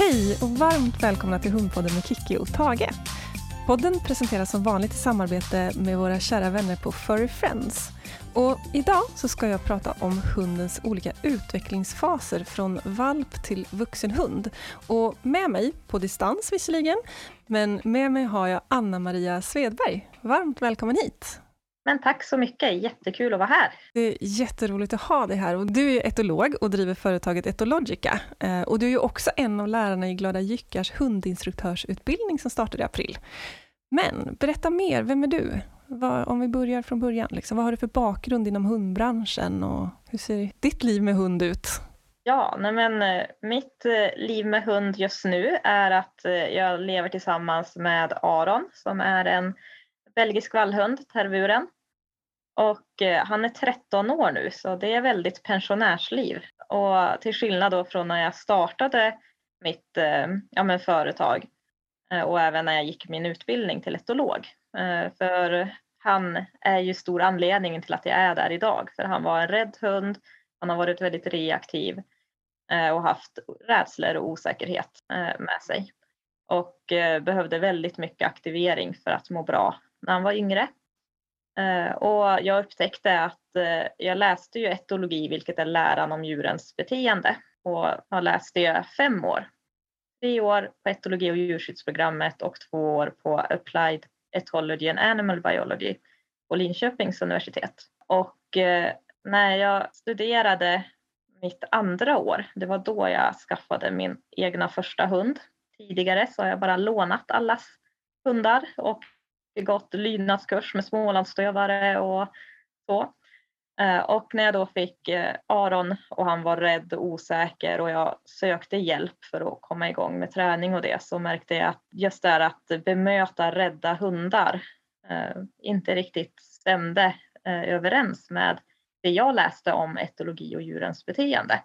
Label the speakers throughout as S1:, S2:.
S1: Hej och varmt välkomna till Hundpodden med Kikki och Tage. Podden presenteras som vanligt i samarbete med våra kära vänner på Furry Friends. Och idag så ska jag prata om hundens olika utvecklingsfaser från valp till vuxen hund. Och med mig, på distans visserligen, men med mig har jag Anna-Maria Svedberg. Varmt välkommen hit!
S2: Men tack så mycket, jättekul att vara här.
S1: Det är jätteroligt att ha dig här. Och du är etolog och driver företaget Etologica. Eh, och du är också en av lärarna i Glada Jyckars hundinstruktörsutbildning som startade i april. Men berätta mer, vem är du? Vad, om vi börjar från början, liksom, vad har du för bakgrund inom hundbranschen och hur ser ditt liv med hund ut?
S2: Ja, nej men, eh, mitt eh, liv med hund just nu är att jag lever tillsammans med Aron som är en belgisk vallhund, tervuren. Och eh, han är 13 år nu så det är väldigt pensionärsliv. Och till skillnad då från när jag startade mitt eh, ja, men företag eh, och även när jag gick min utbildning till etolog. Eh, för han är ju stor anledningen till att jag är där idag. För han var en rädd hund, han har varit väldigt reaktiv eh, och haft rädslor och osäkerhet eh, med sig. Och behövde väldigt mycket aktivering för att må bra när han var yngre. Eh, och jag upptäckte att eh, jag läste ju etologi, vilket är läran om djurens beteende. Och jag läste det fem år. Tre år på etologi och djurskyddsprogrammet och två år på Applied Ethology and Animal Biology på Linköpings universitet. Och eh, när jag studerade mitt andra år, det var då jag skaffade min egna första hund. Tidigare så har jag bara lånat allas hundar och gått lydnadskurs med Smålandsstövare och så. Eh, och när jag då fick eh, Aron och han var rädd och osäker och jag sökte hjälp för att komma igång med träning och det så märkte jag att just det här att bemöta rädda hundar eh, inte riktigt stämde överens med det jag läste om etologi och djurens beteende.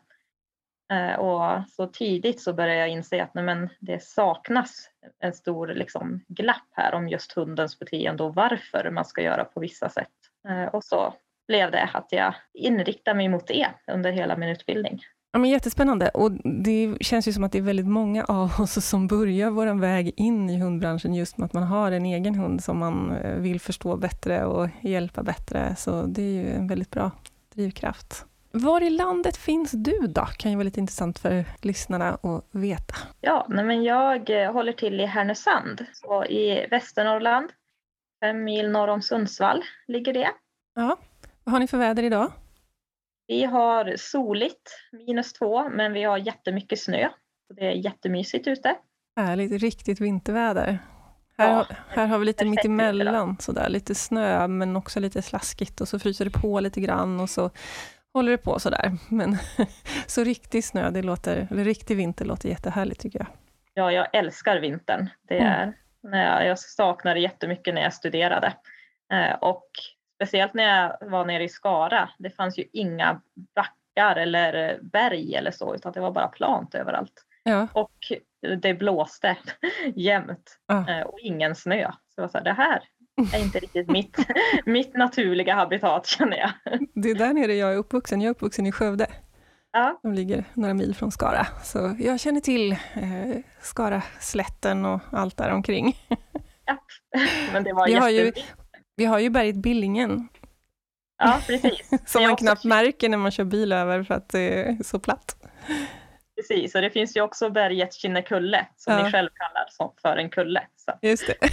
S2: Eh, och så tidigt så började jag inse att nej men, det saknas en stor liksom, glapp här om just hundens beteende och varför man ska göra på vissa sätt. Eh, och så blev det att jag inriktade mig mot det under hela min utbildning.
S1: Ja, men jättespännande. Och det känns ju som att det är väldigt många av oss som börjar vår väg in i hundbranschen just med att man har en egen hund som man eh, vill förstå bättre och hjälpa bättre. Så det är ju en väldigt bra drivkraft. Var i landet finns du då? Kan ju vara lite intressant för lyssnarna att veta.
S2: Ja, nej men jag eh, håller till i Härnösand, så i Västernorrland. Fem mil norr om Sundsvall ligger det.
S1: Ja, vad har ni för väder idag?
S2: Vi har soligt, minus två, men vi har jättemycket snö. Så det är jättemysigt ute.
S1: Härligt, riktigt vinterväder. Här, ja, här har vi lite mitt emellan, sådär, lite snö men också lite slaskigt och så fryser det på lite grann och så håller det på sådär. Men så riktig snö, det låter, eller riktig vinter låter jättehärligt tycker jag.
S2: Ja, jag älskar vintern. Det mm. är, mm. när jag, jag saknade jättemycket när jag studerade. Eh, och speciellt när jag var nere i Skara. Det fanns ju inga backar eller berg eller så, utan det var bara plant överallt. Ja. Och det blåste jämt ja. eh, och ingen snö. Så jag här, det här är inte riktigt mitt, mitt naturliga habitat känner jag.
S1: Det är där nere jag är uppvuxen. Jag är uppvuxen i Skövde. Ja. De ligger några mil från Skara. Så jag känner till eh, Skara-slätten och allt där omkring.
S2: Ja, men det var
S1: vi har, ju, vi har ju berget Billingen.
S2: Ja, precis.
S1: Som man knappt märker när man kör bil över för att det är så platt.
S2: Precis, och det finns ju också berget Kinnekulle som ja. ni själv kallar för en kulle. Så.
S1: Just det.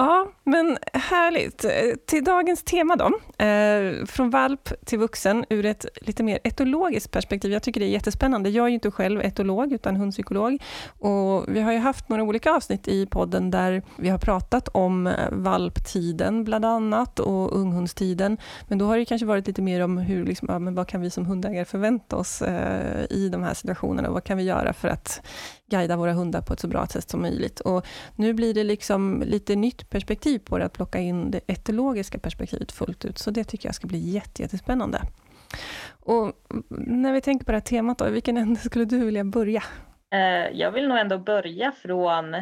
S1: Ja, men härligt. Eh, till dagens tema då, eh, från valp till vuxen ur ett lite mer etologiskt perspektiv. Jag tycker det är jättespännande. Jag är ju inte själv etolog, utan hundpsykolog. Och vi har ju haft några olika avsnitt i podden där vi har pratat om eh, valptiden bland annat och unghundstiden. Men då har det kanske varit lite mer om hur, liksom, ja, men vad kan vi som hundägare förvänta oss eh, i de här situationerna? och Vad kan vi göra för att guida våra hundar på ett så bra sätt som möjligt. Och nu blir det liksom lite nytt perspektiv på det, att plocka in det etologiska perspektivet fullt ut. Så det tycker jag ska bli jättespännande. Och när vi tänker på det här temat, då, vilken ände skulle du vilja börja?
S2: Eh, jag vill nog ändå börja från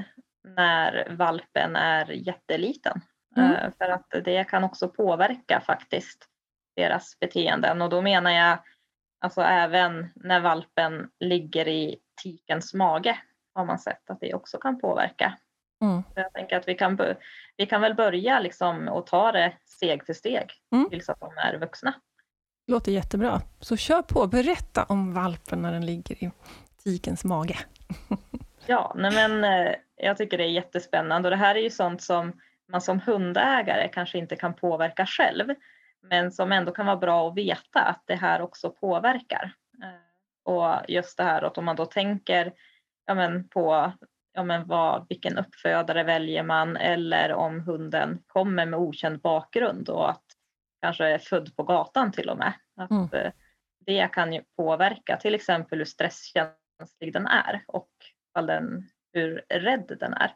S2: när valpen är jätteliten. Mm. Eh, för att det kan också påverka faktiskt deras beteenden och då menar jag Alltså även när valpen ligger i tikens mage har man sett att det också kan påverka. Mm. Jag tänker att vi kan, vi kan väl börja liksom och ta det steg för steg mm. tills att de är vuxna.
S1: Låter jättebra. Så kör på, berätta om valpen när den ligger i tikens mage.
S2: ja, men eh, jag tycker det är jättespännande och det här är ju sånt som man som hundägare kanske inte kan påverka själv men som ändå kan vara bra att veta att det här också påverkar. Eh, och just det här att om man då tänker ja men, på ja men vad, vilken uppfödare väljer man eller om hunden kommer med okänd bakgrund och att kanske är född på gatan till och med. Att mm. Eh, det kan ju påverka till exempel hur stresskänslig den är och den, hur rädd den är.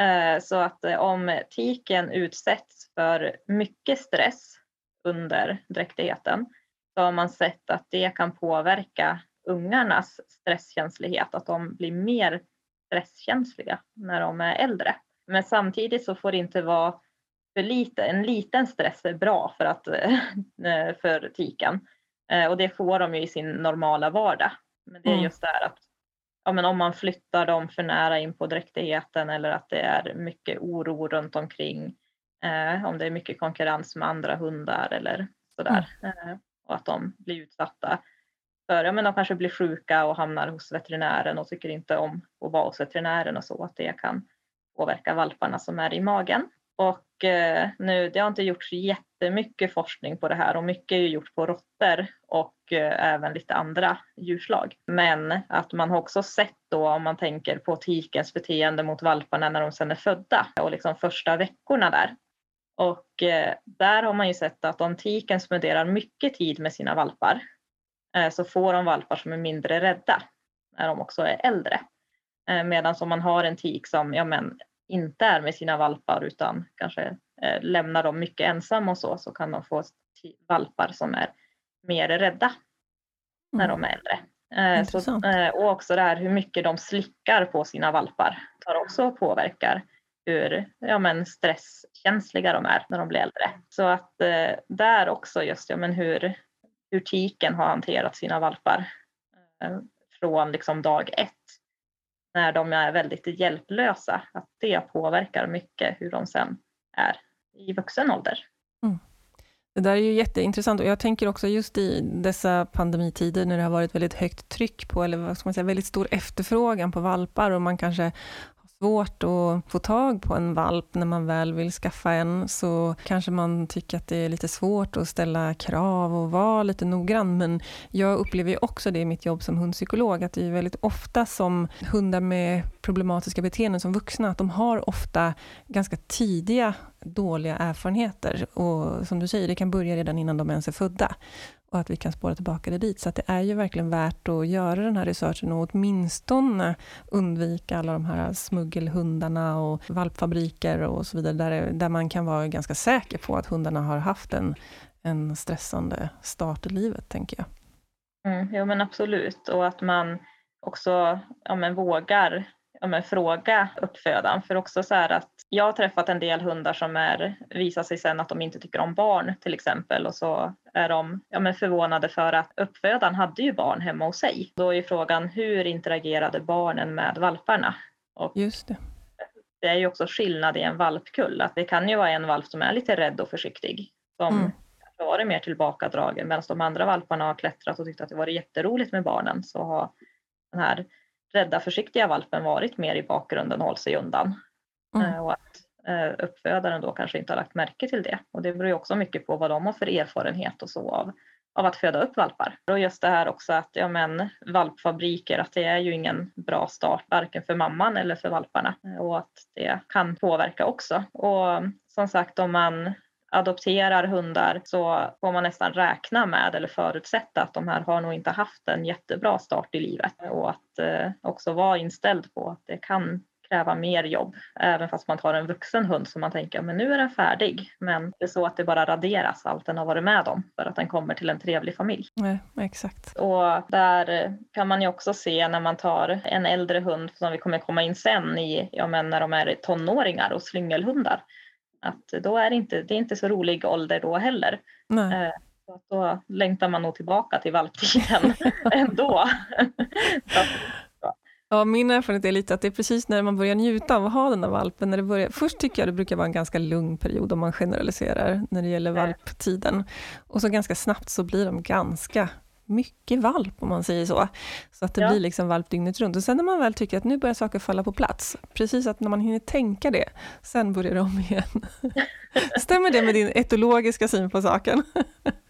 S2: Eh, så att om tiken utsätts för mycket stress under dräktigheten så har man sett att det kan påverka ungarnas stresskänslighet, att de blir mer stresskänsliga när de är äldre. Men samtidigt så får det inte vara för lite. En liten stress är bra för, att, för tiken eh, och det får de ju i sin normala vardag. Men det är mm. just det här att ja, men om man flyttar dem för nära in på dräktigheten eller att det är mycket oro runt omkring eh, om det är mycket konkurrens med andra hundar eller sådär. Mm. Eh, och att de blir utsatta för, ja men de kanske blir sjuka och hamnar hos veterinären och tycker inte om att vara hos veterinären och så, att det kan påverka valparna som är i magen. Och eh, nu, det har inte gjorts jättemycket forskning på det här och mycket är gjort på råttor och eh, även lite andra djurslag. Men att man har också sett då om man tänker på tikens beteende mot valparna när de sedan är födda och liksom första veckorna där och eh, där har man ju sett att om tiken spenderar mycket tid med sina valpar eh, så får de valpar som är mindre rädda när de också är äldre. Eh, medan om man har en tik som ja, men, inte är med sina valpar utan kanske lämnar dem mycket ensamma och så, så kan de få valpar som är mer rädda när mm. de är äldre. Så, och också det här hur mycket de slickar på sina valpar tar också påverkar hur ja, men stresskänsliga de är när de blir äldre. Så att eh, där också just ja, men hur, hur tiken har hanterat sina valpar eh, från liksom dag ett när de är väldigt hjälplösa. Att det påverkar mycket hur de sen är i vuxen ålder. Mm.
S1: Det där är ju jätteintressant och jag tänker också just i dessa pandemitider när det har varit väldigt högt tryck på, eller vad ska man säga, väldigt stor efterfrågan på valpar och man kanske svårt att få tag på en valp när man väl vill skaffa en, så kanske man tycker att det är lite svårt att ställa krav och vara lite noggrann. Men jag upplever ju också det i mitt jobb som hundpsykolog, att det är väldigt ofta som hundar med problematiska beteenden som vuxna, att de har ofta ganska tidiga dåliga erfarenheter. Och som du säger, det kan börja redan innan de ens är födda och att vi kan spåra tillbaka det dit. Så det är ju verkligen värt att göra den här researchen och åtminstone undvika alla de här smuggelhundarna och valpfabriker och så vidare, där, där man kan vara ganska säker på att hundarna har haft en, en stressande start i livet, tänker jag.
S2: Mm, jo men absolut, och att man också ja, men vågar ja, men fråga uppfödaren. För också så här att jag har träffat en del hundar som är, visar sig sen att de inte tycker om barn till exempel och så är de ja, men förvånade för att uppfödaren hade ju barn hemma hos sig. Då är frågan hur interagerade barnen med valparna?
S1: Och Just det.
S2: Det är ju också skillnad i en valpkull. Att det kan ju vara en valp som är lite rädd och försiktig. Som mm. varit mer tillbakadragen medan de andra valparna har klättrat och tyckt att det varit jätteroligt med barnen. Så har den här rädda försiktiga valpen varit mer i bakgrunden och hållit sig undan. Mm. Eh, och att eh, uppfödaren då kanske inte har lagt märke till det. Och det beror ju också mycket på vad de har för erfarenhet och så av, av att föda upp valpar. Och just det här också att ja, men, valpfabriker, att det är ju ingen bra start varken för mamman eller för valparna eh, och att det kan påverka också. Och som sagt om man adopterar hundar så får man nästan räkna med eller förutsätta att de här har nog inte haft en jättebra start i livet och att eh, också vara inställd på att det kan kräva mer jobb även fast man tar en vuxen hund som man tänker men nu är den färdig. Men det är så att det bara raderas allt den har varit med om för att den kommer till en trevlig familj.
S1: Nej, exakt.
S2: Och där kan man ju också se när man tar en äldre hund som vi kommer komma in sen i, ja men när de är tonåringar och slyngelhundar att då är det inte, det är inte så rolig ålder då heller. Eh, Så då längtar man nog tillbaka till valptiden ändå.
S1: Ja, min erfarenhet är lite att det är precis när man börjar njuta av att ha den där valpen. När det börjar, först tycker jag det brukar vara en ganska lugn period om man generaliserar när det gäller valptiden. Och så ganska snabbt så blir de ganska mycket valp om man säger så. Så att det ja. blir liksom valp dygnet runt. Och sen när man väl tycker att nu börjar saker falla på plats, precis att när man hinner tänka det, sen börjar det om igen. Stämmer det med din etologiska syn på saken?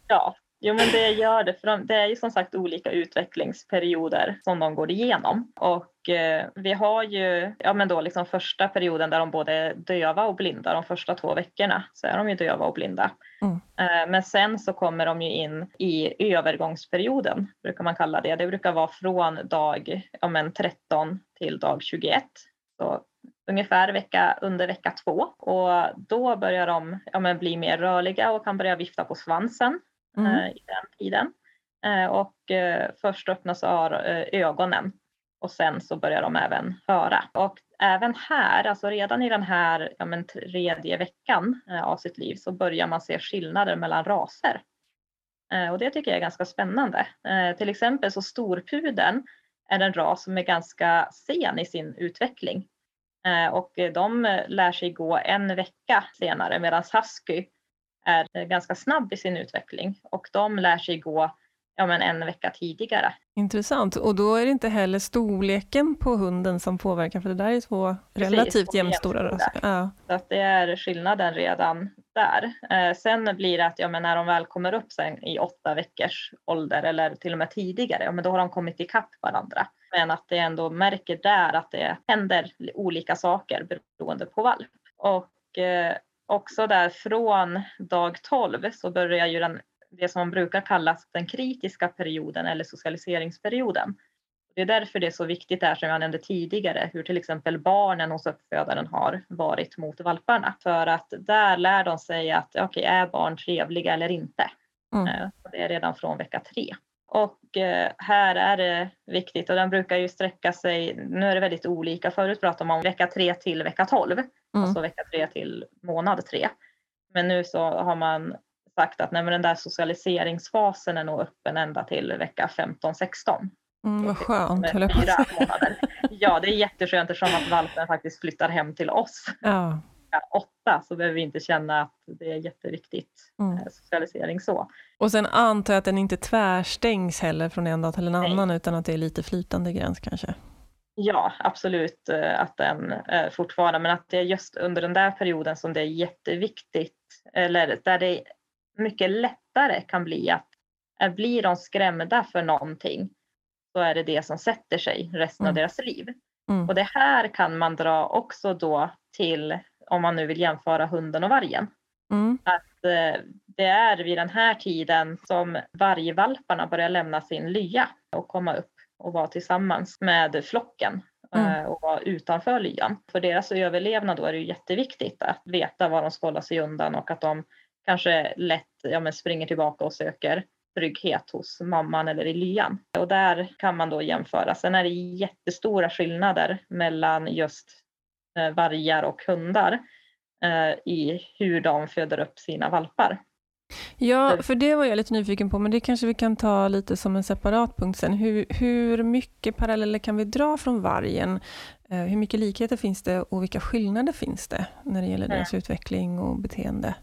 S2: ja, Jo men det gör det, för det är ju som sagt olika utvecklingsperioder som de går igenom. Och eh, vi har ju, ja men då liksom första perioden där de både är döva och blinda, de första två veckorna så är de ju döva och blinda. Mm. Eh, men sen så kommer de ju in i övergångsperioden, brukar man kalla det. Det brukar vara från dag ja men 13 till dag 21. Så ungefär vecka, under vecka två och då börjar de ja, bli mer rörliga och kan börja vifta på svansen mm. Eh, i den. Eh, och eh, först öppnas eh, ögonen och sen så börjar de även höra. Och även här, alltså redan i den här ja, men, tredje veckan eh, av sitt liv så börjar man se skillnader mellan raser. Eh, och det tycker jag är ganska spännande. Till exempel så storpudeln är en ras som är ganska sen i sin utveckling. Och de lär sig gå en vecka senare medan husky är ganska snabb i sin utveckling och de lär sig gå ja, men en vecka tidigare.
S1: Intressant, och då är det inte heller storleken på hunden som påverkar, för det där är två Precis, relativt jämnstora raser.
S2: Ja. Så att det är skillnaden redan där. Eh, sen blir det att ja, men när de väl kommer upp sen i åtta veckors ålder eller till och med tidigare, ja, men då har de kommit ikapp varandra. Men att det ändå märker där att det händer olika saker beroende på valp. Och eh, också där från dag 12 så börjar ju den, det som man brukar kalla den kritiska perioden eller socialiseringsperioden. Det är därför det är så viktigt där som jag nämnde tidigare, hur till exempel barnen hos uppfödaren har varit mot valparna. För att där lär de sig att okej, okay, är barn trevliga eller inte? Mm. Eh, det är redan från vecka tre. Och eh, här är det viktigt och den brukar ju sträcka sig, nu är det väldigt olika, förut pratade man om vecka 3 till vecka 12, mm. alltså vecka 3 till månad 3. Men nu så har man sagt att nej, den där socialiseringsfasen är nog öppen ända till vecka 15-16.
S1: Mm, vad skönt,
S2: fyra månader. Ja, det är jätteskönt eftersom att valpen faktiskt flyttar hem till oss. Ja åtta så behöver vi inte känna att det är jätteviktigt mm. Eh, socialisering så.
S1: Och sen antar jag att den inte tvärstängs heller från en dag till en Nej. annan utan att det är lite flytande gräns kanske?
S2: Ja, absolut eh, att den eh, fortfarande, men att det är just under den där perioden som det är jätteviktigt, eller där det mycket lättare kan bli att blir de skrämda för någonting så är det det som sätter sig resten mm. av deras liv. Mm. Och det här kan man dra också då till om man nu vill jämföra hunden och vargen. Mm. Att eh, det är vid den här tiden som vargvalparna börjar lämna sin lya och komma upp och vara tillsammans med flocken mm. Eh, och vara utanför lyan. För deras överlevnad då är det jätteviktigt att veta var de ska hålla sig undan och att de kanske lätt ja, men springer tillbaka och söker trygghet hos mamman eller i lyan. Och där kan man då jämföra. Sen är det jättestora skillnader mellan just vargar och hundar eh, i hur de föder upp sina valpar.
S1: Ja, för det var jag lite nyfiken på, men det kanske vi kan ta lite som en separat punkt sen. Hur, hur mycket paralleller kan vi dra från vargen? Eh, hur mycket likheter finns det och vilka skillnader finns det när det gäller deras utveckling och beteende?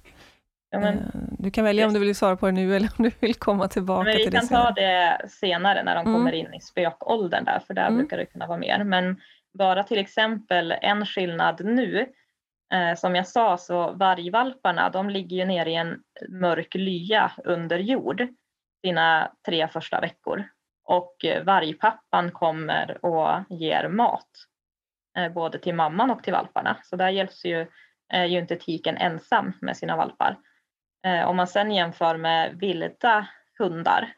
S1: Ja, men, du kan välja om du vill svara på det nu eller om du vill komma tillbaka till det
S2: Vi kan ta det senare när de mm. kommer in i spökåldern där, för där mm. brukar det kunna vara mer. Men bara till exempel en skillnad nu. Eh, som jag sa så vargvalparna de ligger ju nere i en mörk lya under jord sina tre första veckor. Och vargpappan kommer och ger mat. Eh, både till mamman och till valparna. Så där hjälps ju, eh, ju inte tiken ensam med sina valpar. Eh, om man sen jämför med vilda hundar,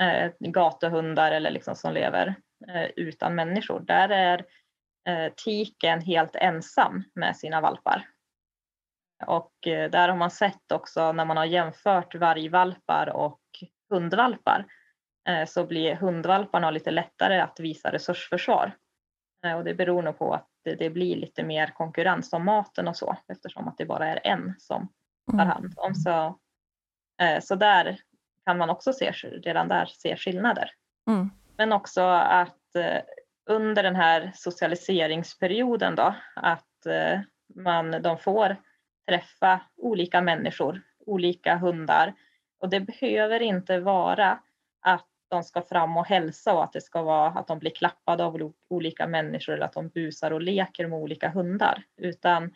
S2: eh, gatuhundar eller liksom som lever utan människor. Där är eh, tiken helt ensam med sina valpar. Och eh, där har man sett också när man har jämfört vargvalpar och hundvalpar så blir hundvalparna lite lättare att visa resursförsvar. Och det beror nog på att det blir lite mer konkurrens om maten och så eftersom att det bara är en som tar mm. hand om. Så, så där kan man också se, redan där se skillnader.
S1: Mm.
S2: Men också att eh, under den här socialiseringsperioden då, att eh, man, de får träffa olika människor, olika hundar. Och det behöver inte vara att de ska fram och hälsa och att det ska vara att de blir klappade av olika människor eller att de busar och leker med olika hundar. Utan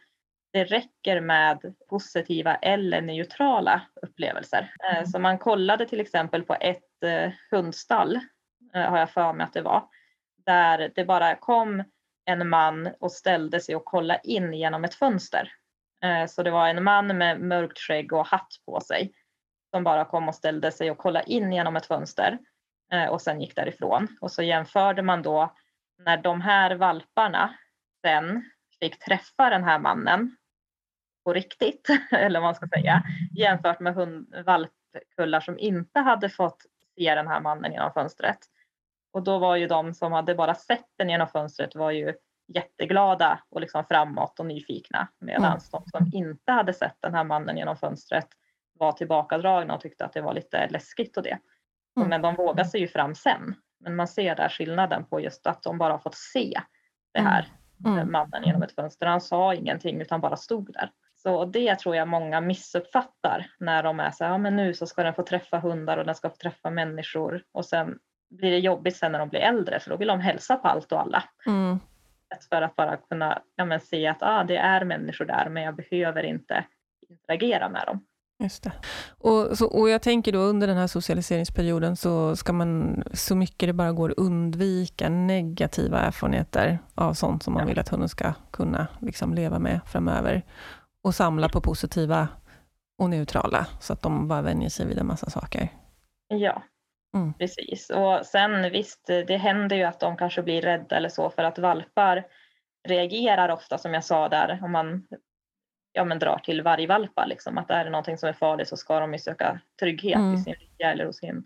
S2: det räcker med positiva eller neutrala upplevelser. Mm. Så man kollade till exempel på ett eh, hundstall, eh, Eh, har jag för mig att det var, där det bara kom en man och ställde sig och kollade in genom ett fönster. Eh, så det var en man med mörkt skägg och hatt på sig som bara kom och ställde sig och kollade in genom ett fönster eh, och sen gick därifrån. Och så jämförde man då när de här valparna sen fick träffa den här mannen på riktigt, eller vad man ska säga, jämfört med hund, valpkullar som inte hade fått se den här mannen genom fönstret. Och då var ju de som hade bara sett den genom fönstret var ju jätteglada och liksom framåt och nyfikna medan mm. de som inte hade sett den här mannen genom fönstret var tillbakadragna och tyckte att det var lite läskigt och det. Mm. Men de vågade sig ju fram sen. Men man ser där skillnaden på just att de bara har fått se det här mm. mannen genom ett fönster. Han sa ingenting utan bara stod där. Så det tror jag många missuppfattar när de är så här, ja men nu så ska den få träffa hundar och den ska få träffa människor och sen blir det jobbigt sen när de blir äldre för då vill de hälsa på allt och alla.
S1: Mm.
S2: För att bara kunna ja, men, se att ah, det är människor där men jag behöver inte interagera med dem.
S1: Just det. Och, så, och jag tänker då under den här socialiseringsperioden så ska man så mycket det bara går undvika negativa erfarenheter av sånt som man ja. vill att hunden ska kunna liksom leva med framöver och samla på positiva och neutrala, så att de bara vänjer sig vid en massa saker.
S2: Ja, mm. precis. Och sen visst, det händer ju att de kanske blir rädda eller så, för att valpar reagerar ofta, som jag sa där, om man ja, men drar till vargvalpar, liksom, att är det någonting som är farligt så ska de ju söka trygghet mm. i sin rygga eller hos sin...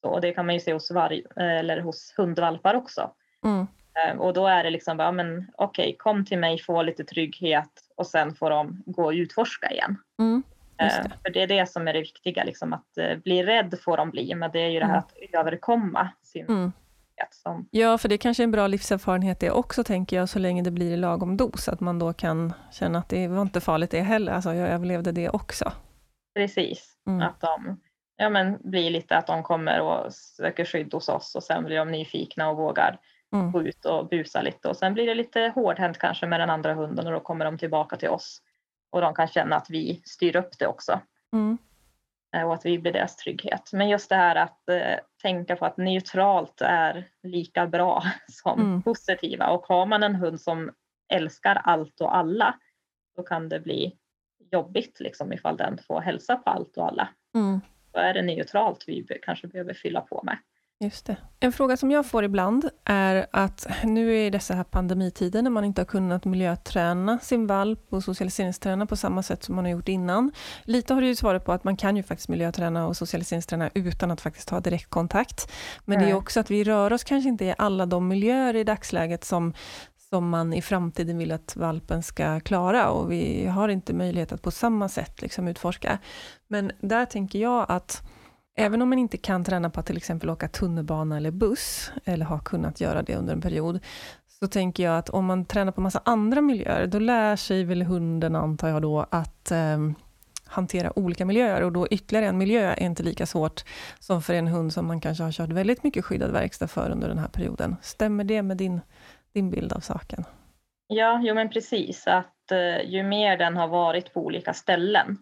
S2: Så, och det kan man ju se hos, varg, eller hos hundvalpar också.
S1: Mm.
S2: Ehm, och då är det liksom, ja, men okej, okay, kom till mig, få lite trygghet och sen får de gå och utforska igen.
S1: Mm,
S2: det. Uh, för det är det som är det viktiga, liksom, att uh, bli rädd får de bli, men det är ju det här mm. att överkomma sin
S1: mm.
S2: som...
S1: Ja, för det är kanske är en bra livserfarenhet det också, tänker jag, så länge det blir i lagom dos, att man då kan känna att det var inte farligt det heller, alltså jag överlevde det också.
S2: Precis, mm. att de ja, men blir lite att de kommer och söker skydd hos oss och sen blir de nyfikna och vågar mm. gå ut och busa lite och sen blir det lite hårdhänt kanske med den andra hunden och då kommer de tillbaka till oss och de kan känna att vi styr upp det också.
S1: Mm.
S2: Eh, och att vi blir deras trygghet. Men just det här att eh, tänka på att neutralt är lika bra som mm. positiva och har man en hund som älskar allt och alla då kan det bli jobbigt liksom ifall den får hälsa på allt och alla.
S1: Mm.
S2: Då är det neutralt vi kanske behöver fylla på med.
S1: Just det. En fråga som jag får ibland är att nu är dessa här pandemitider när man inte har kunnat miljöträna sin valp och socialiseringsträna på samma sätt som man har gjort innan. Lite har du ju svarat på att man kan ju faktiskt miljöträna och socialiseringsträna utan att faktiskt ha direktkontakt. Men Nej. det är också att vi rör oss kanske inte i alla de miljöer i dagsläget som, som man i framtiden vill att valpen ska klara och vi har inte möjlighet att på samma sätt liksom utforska. Men där tänker jag att Även om man inte kan träna på att till exempel åka tunnelbana eller buss, eller har kunnat göra det under en period, så tänker jag att om man tränar på massa andra miljöer, då lär sig väl hunden, antar jag då, att eh, hantera olika miljöer och då ytterligare en miljö är inte lika svårt som för en hund som man kanske har kört väldigt mycket skyddad verkstad för under den här perioden. Stämmer det med din, din bild av saken?
S2: Ja, jo men precis, att eh, ju mer den har varit på olika ställen,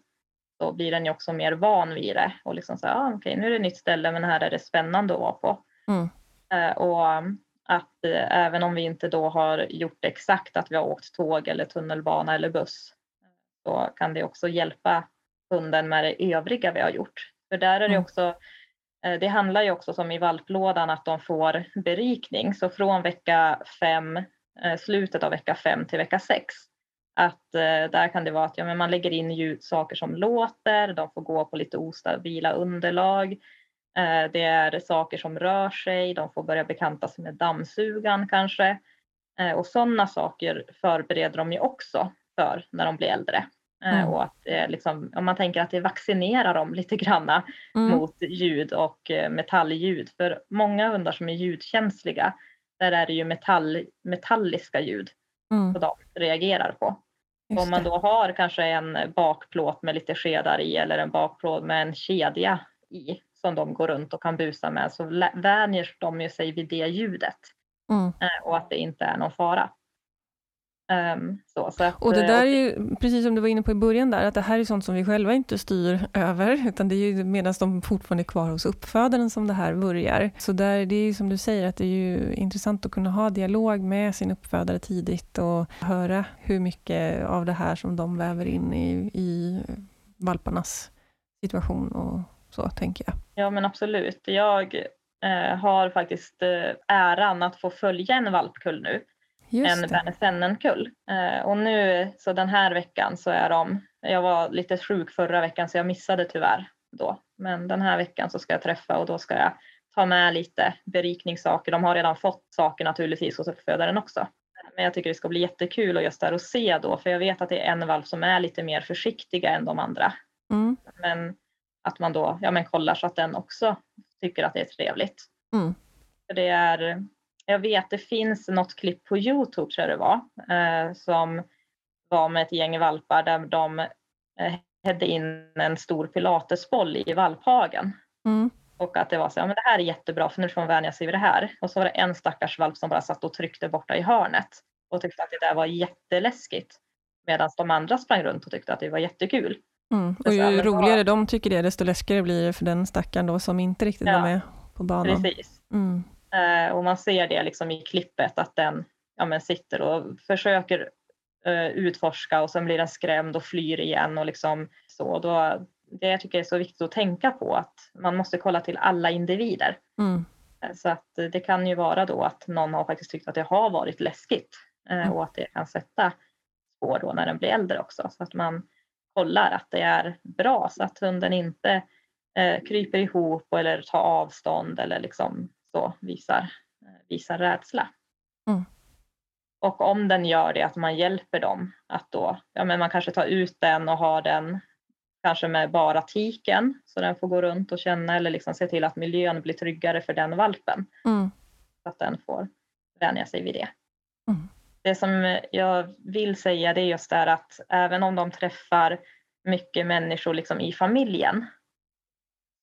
S2: då blir den ju också mer van vid det och liksom så ah, okej okay, nu är det ett nytt ställe men här är det spännande att vara på.
S1: Mm.
S2: Eh, och att eh, även om vi inte då har gjort exakt att vi har åkt tåg eller tunnelbana eller buss så kan det också hjälpa hunden med det övriga vi har gjort. För där är det mm. också eh, det handlar ju också som i valplådan att de får berikning så från vecka fem, slutet av vecka fem till vecka sex att eh, där kan det vara att ja, men man lägger in ljud, saker som låter, de får gå på lite ostabila underlag. Eh, det är saker som rör sig, de får börja bekanta sig med dammsugan kanske. Eh, och sådana saker förbereder de ju också för när de blir äldre. Mm. Och att liksom, om man tänker att det vaccinerar dem lite granna mm. mot ljud och metallljud. För många hundar som är ljudkänsliga, där är det ju metall, metalliska ljud mm. som de reagerar på. Om man då har kanske en bakplåt med lite skedar i eller en bakplåt med en kedja i som de går runt och kan busa med så vänjer de ju sig vid det ljudet. Mm. Eh, och att det inte är någon fara.
S1: Um, så, så att, och det där är ju, precis som du var inne på i början där, att det här är sånt som vi själva inte styr över, utan det är ju medan de fortfarande är kvar hos uppfödaren som det här börjar. Så där, det är ju som du säger, att det är ju intressant att kunna ha dialog med sin uppfödare tidigt och höra hur mycket av det här som de väver in i, i valparnas situation och så, tänker jag.
S2: Ja, men absolut. Jag eh, har faktiskt eh, äran att få följa en valpkull nu Just en Bernesennen-kull. Eh, och nu, så den här veckan så är de, jag var lite sjuk förra veckan så jag missade tyvärr då. Men den här veckan så ska jag träffa och då ska jag ta med lite berikningssaker. De har redan fått saker naturligtvis hos uppfödaren också. Men jag tycker det ska bli jättekul att just där och se då, för jag vet att det är en valp som är lite mer försiktiga än de andra. Mm. Men att man då ja, men kollar så att den också tycker att det är trevligt. Mm. För det är, jag vet det finns något klipp på Youtube tror jag det var eh, som var med ett gäng valpar där de eh, hade in en stor pilatesboll i valphagen. Mm. Och att det var så, ja men det här är jättebra för nu får man vänja sig vid det här. Och så var det en stackars valp som bara satt och tryckte borta i hörnet och tyckte att det där var jätteläskigt. Medan de andra sprang runt och tyckte att det var jättekul.
S1: Mm. Och ju så, roligare var... de tycker det, desto läskigare blir det för den stackaren då som inte riktigt ja, var med på banan.
S2: Precis. Mm. Eh, och man ser det liksom i klippet att den ja, sitter och försöker eh, utforska och sen blir den skrämd och flyr igen och liksom så. Då, det jag tycker är så viktigt att tänka på att man måste kolla till alla individer. Mm. Eh, så att det kan ju vara då att någon har faktiskt tyckt att det har varit läskigt eh, mm. och att det kan sätta spår då när den blir äldre också så att man kollar att det är bra så att hunden inte eh, kryper ihop eller tar avstånd eller liksom så visar, visar rädsla. Mm. Och om den gör det, att man hjälper dem att då, ja men man kanske tar ut den och har den kanske med bara tiken så den får gå runt och känna eller liksom se till att miljön blir tryggare för den valpen. Mm. Så att den får vänja sig vid det. Mm. Det som jag vill säga det är just det att även om de träffar mycket människor liksom i familjen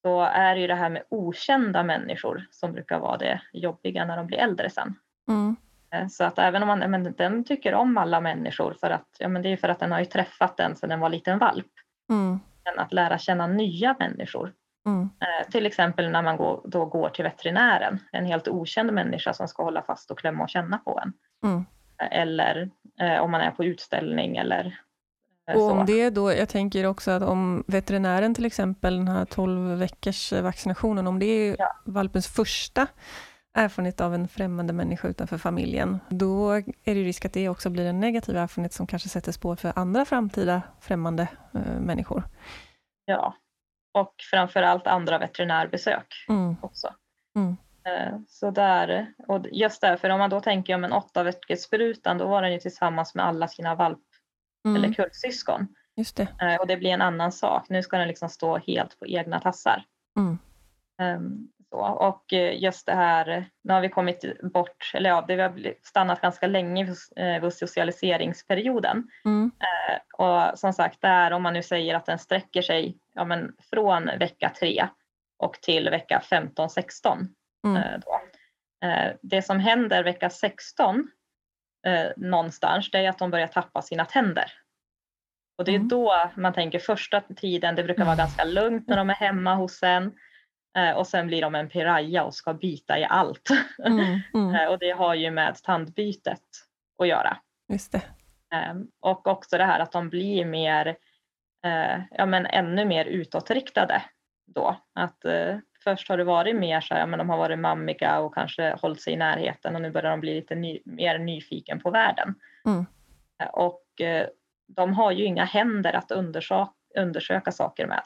S2: så är det ju det här med okända människor som brukar vara det jobbiga när de blir äldre sen. Mm. Eh, så att även om man, men den tycker om alla människor för att, ja men det är för att den har ju träffat den sedan den var liten valp. Mm. Men att lära känna nya människor. Mm. Eh, till exempel när man går, då går till veterinären, en helt okänd människa som ska hålla fast och klämma och känna på en. Mm. Eh, eller eh, om man är på utställning eller
S1: och om det då, jag tänker också att om veterinären till exempel, den här 12 veckors vaccinationen, om det är ja. valpens första erfarenhet av en främmande människa utanför familjen, då är det risk att det också blir en negativ erfarenhet som kanske sätter spår för andra framtida främmande äh, människor.
S2: Ja, och framför allt andra veterinärbesök mm. också. Mm. Eh, så där, och just därför om man då tänker om en åtta veckors sprutan, då var den ju tillsammans med alla sina valp mm. eller kullsyskon.
S1: Just det.
S2: Eh, och det blir en annan sak. Nu ska den liksom stå helt på egna tassar. Mm. Um, så. Och eh, just det här, nu har vi kommit bort, eller ja, det har stannat ganska länge vid eh, socialiseringsperioden. Mm. och som sagt, där om man nu säger att den sträcker sig ja, men från vecka 3 och till vecka 15-16. Mm. det som händer vecka 16 eh, någonstans, det är att de börjar tappa sina tänder. Och det är mm. då man tänker första tiden, det brukar vara mm. ganska lugnt när de är hemma hos en. Eh, och sen blir de en piraya och ska bita i allt. Mm, mm. eh, och det har ju med tandbytet att göra.
S1: Just det.
S2: Ehm, och också det här att de blir mer, eh, ja men ännu mer utåtriktade då. Att först har det varit mer så här, men de har varit mammiga och kanske hållit sig i närheten och nu börjar de bli lite ny, mer nyfiken på världen. Mm. Och eh, de har ju inga händer att undersöka, undersöka saker med.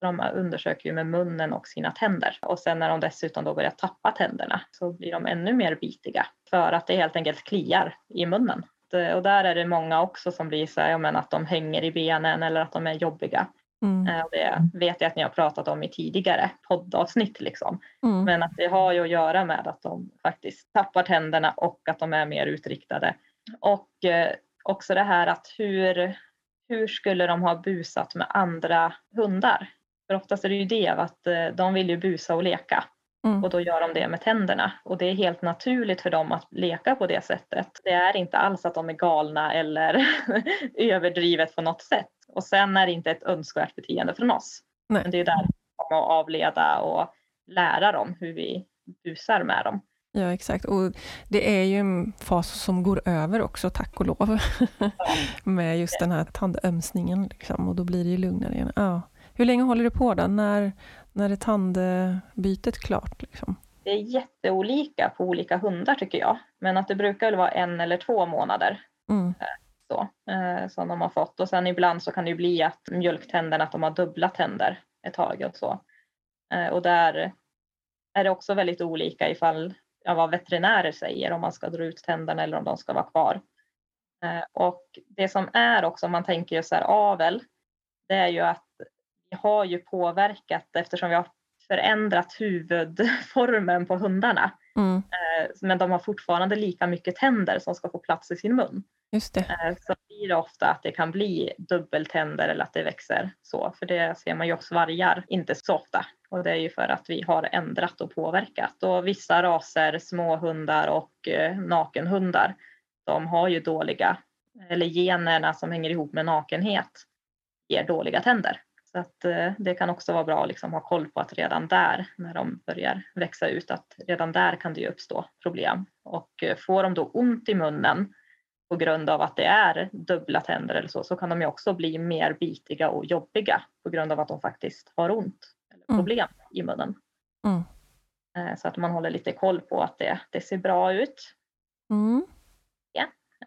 S2: De undersöker ju med munnen och sina tänder och sen när de dessutom då börjar tappa tänderna så blir de ännu mer bitiga för att det helt enkelt kliar i munnen eh, och där är det många också som blir så här, men att de hänger i benen eller att de är jobbiga.
S1: Mm.
S2: Eh, det vet jag att ni har pratat om i tidigare poddavsnitt. Liksom.
S1: Mm.
S2: Men att det har ju att göra med att de faktiskt tappar tänderna och att de är mer utriktade. Och eh, också det här att hur, hur skulle de ha busat med andra hundar? För oftast är det ju det att eh, de vill ju busa och leka.
S1: Mm.
S2: Och då gör de det med tänderna. Och det är helt naturligt för dem att leka på det sättet. Det är inte alls att de är galna eller överdrivet på något sätt. Och sen är det inte ett önskvärt beteende från oss.
S1: Nej.
S2: Men det är där vi att avleda och lära dem hur vi busar med dem.
S1: Ja, exakt. Och det är ju en fas som går över också, tack och lov. med just den här tandömsningen. Liksom, och då blir det ju lugnare igen. Ja. Hur länge håller det på då? När, när är tandbytet klart? Liksom?
S2: Det är jätteolika på olika hundar tycker jag. Men att det brukar väl vara en eller två månader
S1: Mm
S2: då eh, som de har fått. Och sen ibland så kan det ju bli att mjölktänderna, att de har dubbla tänder ett tag och så. Eh, och där är det också väldigt olika ifall ja, vad veterinärer säger om man ska dra ut tänderna eller om de ska vara kvar. Eh, och det som är också om man tänker just så här avel, det är ju att vi har ju påverkat eftersom vi har förändrat huvudformen på hundarna.
S1: Mm.
S2: Eh, Men de har fortfarande lika mycket tänder som ska få plats i sin mun.
S1: Just det.
S2: Eh, Så blir det ofta att det kan bli dubbeltänder eller att det växer så. För det ser man ju hos vargar inte så ofta. Och det är ju för att vi har ändrat och påverkat. Och vissa raser, småhundar och eh, nakenhundar, de har ju dåliga, eller generna som hänger ihop med nakenhet ger dåliga tänder. Så att eh, det kan också vara bra att liksom ha koll på att redan där, när de börjar växa ut, att redan där kan det ju uppstå problem. Och eh, får de då ont i munnen på grund av att det är dubbla tänder eller så, så kan de ju också bli mer bitiga och jobbiga på grund av att de faktiskt har ont eller
S1: Mm.
S2: problem i munnen.
S1: Mm.
S2: Eh, Så att man håller lite koll på att det, det ser bra ut.
S1: Mm.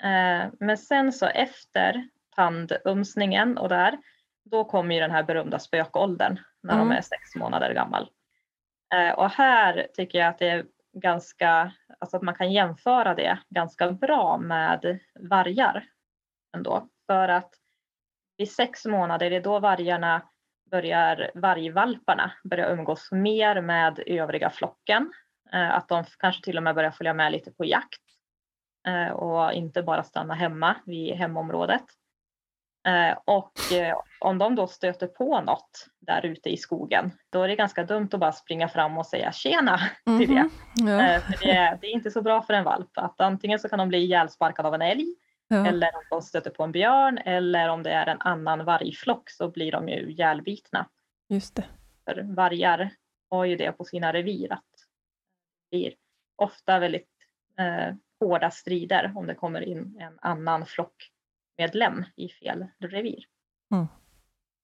S2: Eh, Men sen så efter tandumsningen och där, då kommer ju den här berömda spökåldern när
S1: Mm.
S2: de är sex månader gammal. Eh, Och här tycker jag att det är ganska, alltså att man kan jämföra det ganska bra med vargar ändå. För att vid sex månader, det är då vargarna börjar, vargvalparna börjar umgås mer med övriga flocken. Eh, Att de kanske till och med börjar följa med lite på jakt eh, och inte bara stanna hemma vid hemområdet. Och om de då stöter på något där ute i skogen, då är det ganska dumt att bara springa fram och säga tjena till det.
S1: Mhm. Ja.
S2: Eh, För det, är, det är inte så bra för en valp. Att antingen så kan de bli ihjälsparkade av en älg
S1: Ja.
S2: eller om de stöter på en björn eller om det är en annan vargflock så blir de ju ihjälbitna.
S1: Just det.
S2: För vargar har ju det på sina revir att det blir ofta väldigt eh, hårda strider om det kommer in en annan flockmedlem i fel revir.
S1: Mm.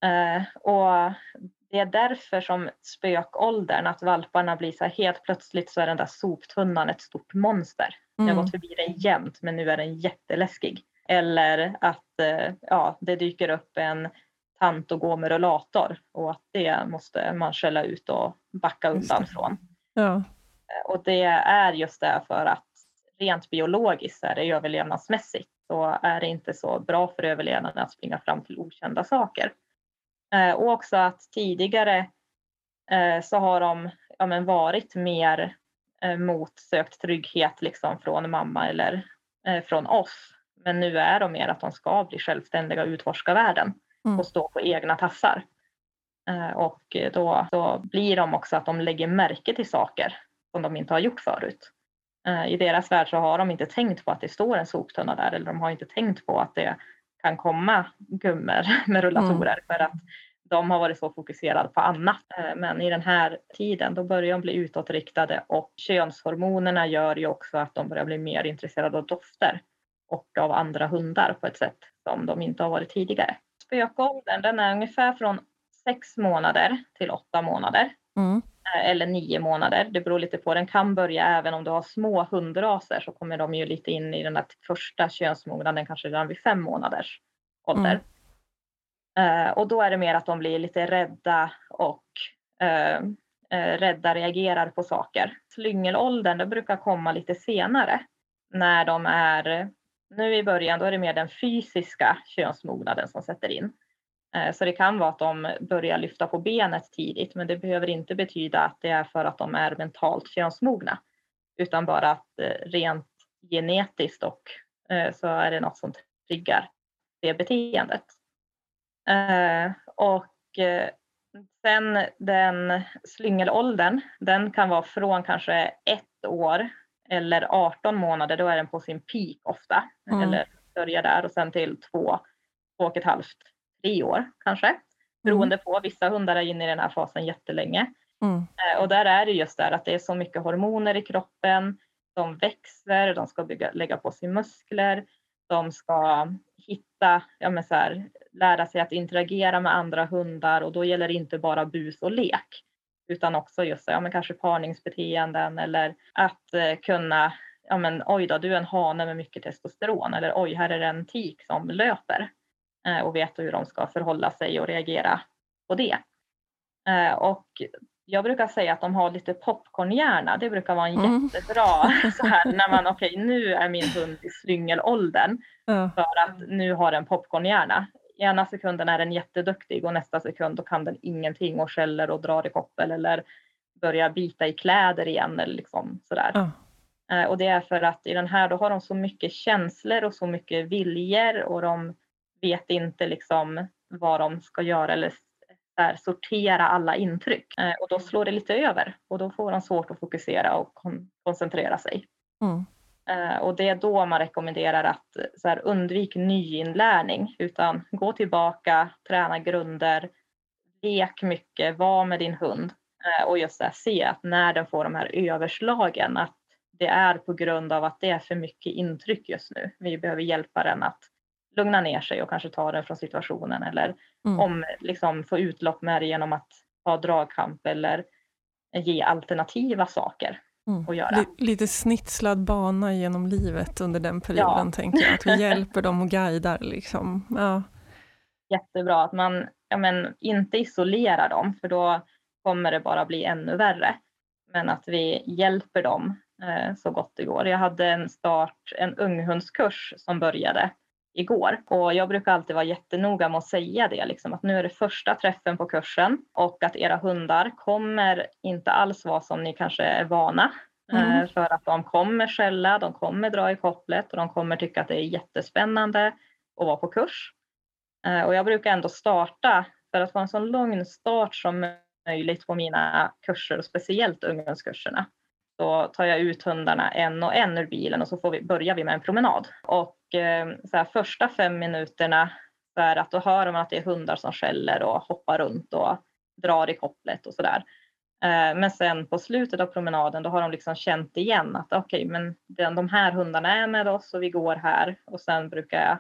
S2: Eh, och det är därför som spökåldern, att valparna blir så här helt plötsligt så är den där soptunnan ett stort monster. Jag har
S1: Mm.
S2: gått förbi den jämt men nu är den jätteläskig. Eller att eh, ja, det dyker upp en tant och går med rullator och att det måste man skälla ut och backa undan
S1: det.
S2: från.
S1: Ja.
S2: Eh, Och det är just därför att rent biologiskt är det överlevnadsmässigt så är det inte så bra för överlevnaden att springa fram till okända saker. Eh, Och också att tidigare eh, så har de ja, men varit mer eh, mot sökt trygghet liksom från mamma eller från oss. Men nu är de mer att de ska bli självständiga och utforska världen
S1: Mm.
S2: och stå på egna tassar. Och då, då blir de också att de lägger märke till saker som de inte har gjort förut. I deras värld så har de inte tänkt på att det står en soptunna där eller de har inte tänkt på att det kan komma gummor med rullatorer för att de har varit så fokuserade på annat. Eh, Men i den här tiden då börjar de bli utåtriktade och könshormonerna gör ju också att de börjar bli mer intresserade av dofter och av andra hundar på ett sätt som de inte har varit tidigare. Spökåldern den är ungefär från sex månader till åtta månader
S1: Mm.
S2: Eh, eller nio månader. Det beror lite på. Den kan börja även om du har små hundraser så kommer de ju lite in i den där första könsmognaden kanske redan vid fem månaders ålder. Eh, och då är det mer att de blir lite rädda och eh, eh, rädda reagerar på saker. Slyngelåldern det brukar komma lite senare när de är nu i början då är det mer den fysiska könsmognaden som sätter in. Eh, så det kan vara att de börjar lyfta på benet tidigt, men det behöver inte betyda att det är för att de är mentalt könsmogna, utan bara att eh, rent genetiskt och eh, så är det något som triggar det beteendet. Och sen den slyngelåldern, den kan vara från kanske ett år eller 18 månader, då är den på sin peak ofta, mm. eller börjar där och sen till två, två och ett halvt, tre år kanske. Mm. Beroende mm. på, vissa hundar är inne i den här fasen jättelänge. Mm. Eh, och där är det just där att det är så mycket hormoner i kroppen, de växer, de ska bygga, lägga på sig muskler, de ska hitta, ja men så här, lära sig att interagera med andra hundar och då gäller det inte bara bus och lek utan också just ja, men kanske parningsbeteenden eller att eh, kunna, ja men oj då, du är en hane med mycket testosteron eller oj, här är det en tik som löper och veta hur de ska förhålla sig och reagera på det. Eh, och jag brukar säga att de har lite popcornhjärna. Det brukar vara en mm. jättebra så här när man okej okay, nu är min hund i slyngelåldern mm. för att nu har den popcornhjärna ena sekunden är den jätteduktig och nästa sekund då kan den ingenting och skäller och drar i koppel eller börjar bita i kläder igen eller liksom sådär. Mm. Och det är för att i den här då har de så mycket känslor och så mycket viljor och de vet inte liksom vad de ska göra eller där, sortera alla intryck. Eh, och då slår det lite över och då får de svårt att fokusera och koncentrera sig. Mm. Eh, och det är då man rekommenderar att så här, undvik nyinlärning utan gå tillbaka, träna grunder, lek mycket, var med din hund eh, och just här, se att när den får de här överslagen att det är på grund av att det är för mycket intryck just nu. Vi behöver hjälpa den att lugna ner sig och kanske ta den från situationen eller mm. om, liksom, få utlopp med det genom att ha dragkamp eller ge alternativa saker. Mm. Att göra.
S1: Lite snitslad bana genom livet under den perioden, ja. tänker jag. Att vi hjälper dem och guidar. Liksom. Ja.
S2: Jättebra att man ja, men, inte isolerar dem, för då kommer det bara bli ännu värre. Men att vi hjälper dem eh, så gott det går. Jag hade en start, en unghundskurs som började igår. Och jag brukar alltid vara jättenoga med att säga det, liksom, att nu är det första träffen på kursen och att era hundar kommer inte alls vara som ni kanske är vana. Eh, mm. För att de kommer skälla, de kommer dra i kopplet och de kommer tycka att det är jättespännande att vara på kurs. Eh, och jag brukar ändå starta, för att få en så lugn start som möjligt på mina kurser och speciellt ungdomskurserna så tar jag ut hundarna en och en ur bilen och så får vi, börjar vi med en promenad. Och eh, så här, första fem minuterna så är att då hör man att det är hundar som skäller och hoppar runt och drar i kopplet och sådär. Eh, men sen på slutet av promenaden då har de liksom känt igen att okej, okay, men den, de här hundarna är med oss och vi går här och sen brukar jag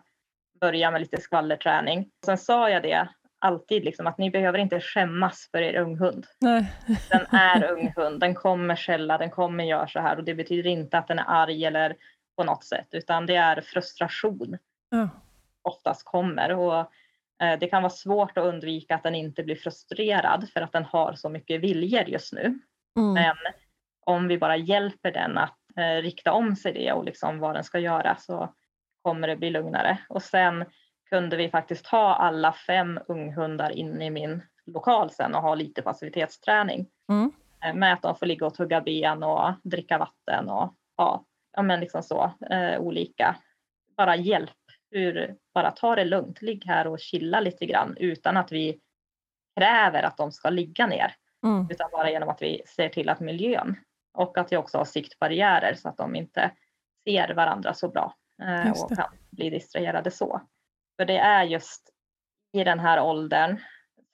S2: börja med lite skvallerträning. Sen sa jag det alltid liksom att ni behöver inte skämmas för er unghund. Nej. Den är unghund, den kommer skälla, den kommer göra så här och det betyder inte att den är arg eller på något sätt utan det är frustration ja. oftast kommer och eh, det kan vara svårt att undvika att den inte blir frustrerad för att den har så mycket viljor just nu. Mm. Men om vi bara hjälper den att eh, rikta om sig det och liksom vad den ska göra så kommer det bli lugnare. Och sen kunde vi faktiskt ha alla fem unghundar inne i min lokal sen och ha lite passivitetsträning. Mm. Med att de får ligga och tugga ben och dricka vatten och ha ja, men liksom så, eh, olika, bara hjälp. Hur, bara ta det lugnt, ligg här och chilla lite grann utan att vi kräver att de ska ligga ner. Mm. Utan bara genom att vi ser till att miljön och att vi också har siktbarriärer så att de inte ser varandra så bra eh, och kan bli distraherade så. För det är just i den här åldern,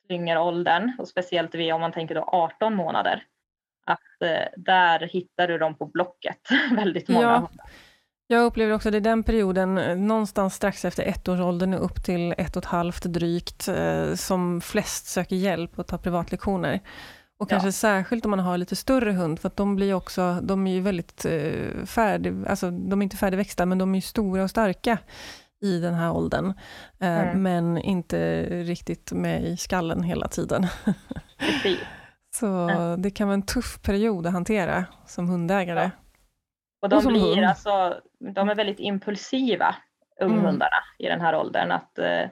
S2: slyngeråldern och speciellt vid om man tänker då 18 månader, att eh, där hittar du dem på Blocket, väldigt många ja.
S1: Jag upplever också att det är den perioden, eh, någonstans strax efter ettårsåldern och upp till ett och ett halvt drygt, eh, som flest söker hjälp och tar privatlektioner. Och kanske ja. särskilt om man har lite större hund, för att de blir också, de är ju väldigt färdig, alltså de är inte färdigväxta, men de är stora och starka i den här åldern, eh, mm. men inte riktigt med i skallen hela tiden. Så mm. det kan vara en tuff period att hantera som hundägare. Ja.
S2: Och de, och blir alltså, de är väldigt impulsiva unghundarna mm. i den här åldern. Att eh,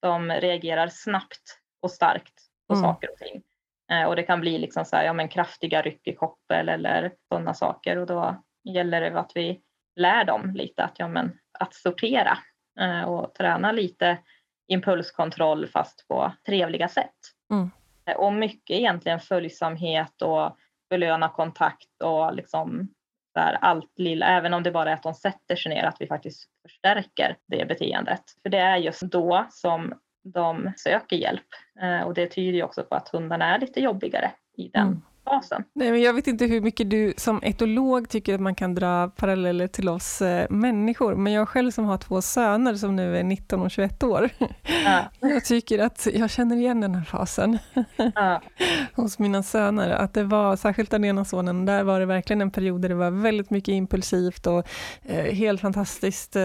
S2: de reagerar snabbt och starkt på mm. saker och ting. Eh, och det kan bli liksom så här, ja, men kraftiga ryck i koppel eller sådana saker och då gäller det att vi lär dem lite att, ja, men, att sortera och träna lite impulskontroll fast på trevliga sätt. Mm. Eh, och mycket egentligen följsamhet och belöna kontakt och liksom där allt lilla, även om det bara är att de sätter sig ner, att vi faktiskt förstärker det beteendet. För det är just då som de söker hjälp eh, och det tyder ju också på att hundarna är lite jobbigare i den mm fasen.
S1: Nej, men jag vet inte hur mycket du som etolog tycker att man kan dra paralleller till oss eh, människor, men jag själv som har två söner som nu är 19 och 21 år, ja. jag tycker att jag känner igen den här fasen ja. hos mina söner. Att det var, särskilt den ena sonen, där var det verkligen en period där det var väldigt mycket impulsivt och eh, helt fantastiskt eh,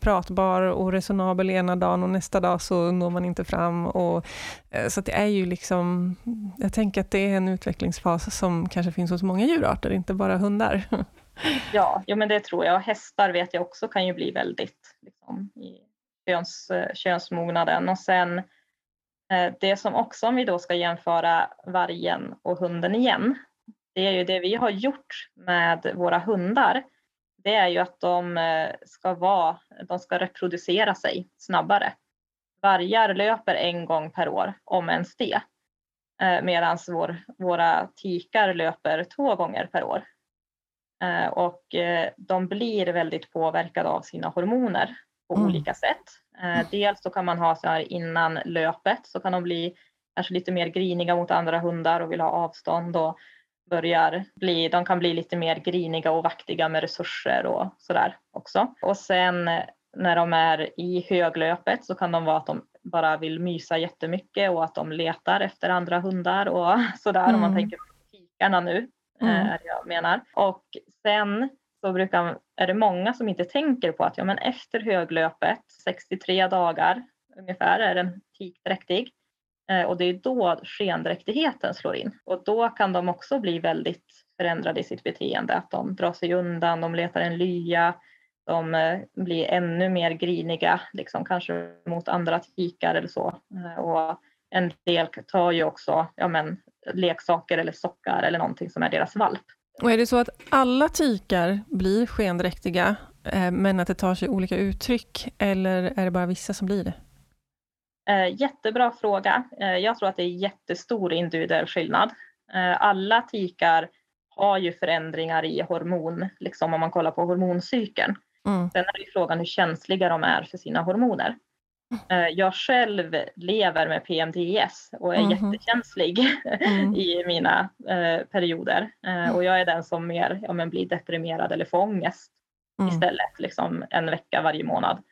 S1: pratbar och resonabel ena dagen och nästa dag så når man inte fram. Och, eh, så det är ju liksom, jag tänker att det är en utveckling utvecklingsfas som kanske finns hos många djurarter, inte bara hundar.
S2: Ja, jo, men det tror jag. Hästar vet jag också kan ju bli väldigt liksom, i köns, eh, könsmognaden. Och sen eh, det som också, om vi då ska jämföra vargen och hunden igen, det är ju det vi har gjort med våra hundar. Det är ju att de eh, ska, vara, de ska reproducera sig snabbare. Vargar löper en gång per år, om ens det. Eh, medan vår, våra tikar löper två gånger per år. Eh, och eh, de blir väldigt påverkade av sina hormoner på mm. olika sätt. Eh, dels så kan man ha så här innan löpet så kan de bli kanske lite mer griniga mot andra hundar och vill ha avstånd och börjar bli, de kan bli lite mer griniga och vaktiga med resurser och sådär också. Och sen när de är i höglöpet så kan de vara att de bara vill mysa jättemycket och att de letar efter andra hundar och sådär mm. om man mm. tänker på tikarna nu. Eh, mm. Är jag menar. Och sen så brukar, är det många som inte tänker på att ja, men efter höglöpet, 63 dagar ungefär, är den tikdräktig. Eh, och det är då skendräktigheten slår in. Och då kan de också bli väldigt förändrade i sitt beteende. Att de drar sig undan, de letar en lya, de eh, blir ännu mer griniga, liksom, kanske mot andra tikar eller så. Eh, och en del tar ju också ja, men, leksaker eller sockar eller någonting som är deras valp.
S1: Och är det så att alla tikar blir skendräktiga, eh, men att det tar sig olika uttryck, eller är det bara vissa som blir det?
S2: Jättebra fråga. Jag tror att det är jättestor individuell skillnad. Alla tikar har ju förändringar i hormon, liksom om man kollar på hormoncykeln. Mm. Sen är det frågan hur känsliga de är för sina hormoner. Mm. Jag själv lever med PMDS och är mm. jättekänslig mm. i mina eh, perioder. Eh, och jag är den som mer ja, men blir deprimerad eller får ångest mm. istället, liksom en vecka varje månad.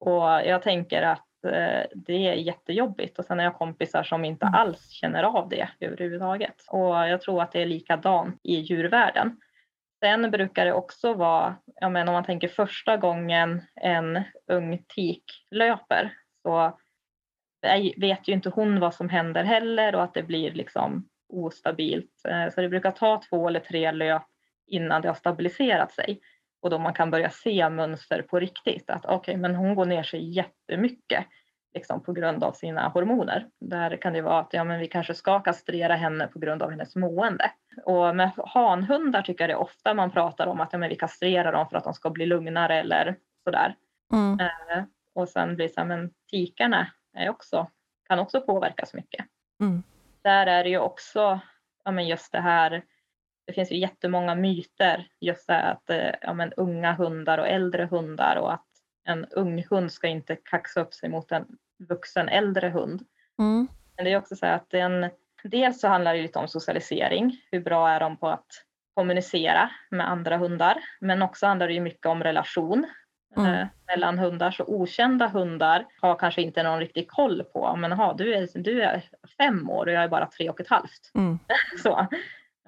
S2: Och jag tänker att eh, det är jättejobbigt och sen har jag kompisar som inte mm. alls känner av det överhuvudtaget. Och jag tror att det är likadant i djurvärlden. Sen brukar det också vara, ja men om man tänker första gången en ung tik löper så vet ju inte hon vad som händer heller och att det blir liksom ostabilt. Eh, så det brukar ta två eller tre löp innan det har stabiliserat sig och då man kan börja se mönster på riktigt. Att okej, okay, men hon går ner sig jättemycket liksom på grund av sina hormoner. Där kan det vara att ja, men vi kanske ska kastrera henne på grund av hennes mående. Och med hanhundar tycker jag det är ofta man pratar om att ja, men vi kastrerar dem för att de ska bli lugnare eller sådär. Mm. Eh, och sen blir det så här, men tikarna är också, kan också påverkas mycket. Mm. Där är det ju också ja, men just det här det finns ju jättemånga myter just det att eh, ja, men unga hundar och äldre hundar och att en ung hund ska inte kaxa upp sig mot en vuxen äldre hund. Mm. Men det är också så att den, dels så handlar det lite om socialisering. Hur bra är de på att kommunicera med andra hundar? Men också handlar det ju mycket om relation mm. eh, mellan hundar. Så okända hundar har kanske inte någon riktig koll på, men aha, du, är, du är fem år och jag är bara tre och ett halvt. Mm. så.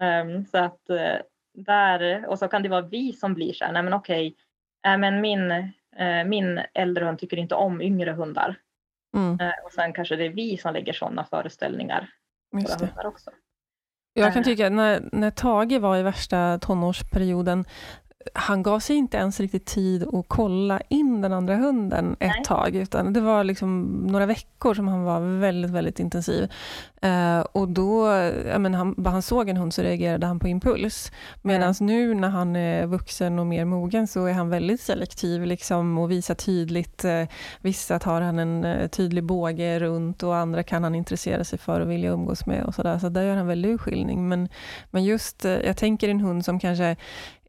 S2: Um, så att uh, där, och så kan det vara vi som blir så här, nej men okej, äh, men min Eh, min äldre hund tycker inte om yngre hundar. Mm. Eh, och sen kanske det är vi som lägger sådana föreställningar på hundar också.
S1: Jag kan eh. tycka när, när Tage var i värsta tonårsperioden, han gav sig inte ens riktigt tid att kolla in den andra hunden ett Nej. tag, utan det var liksom några veckor som han var väldigt, väldigt intensiv. Uh, och då, men han, bara han såg en hund så reagerade han på impuls. Medan mm. nu när han är vuxen och mer mogen så är han väldigt selektiv liksom, och visar tydligt. Uh, vissa tar han en uh, tydlig båge runt och andra kan han intressera sig för och vilja umgås med. och Så, där. så där gör han väldigt urskiljning. Men, men just, jag tänker en hund som kanske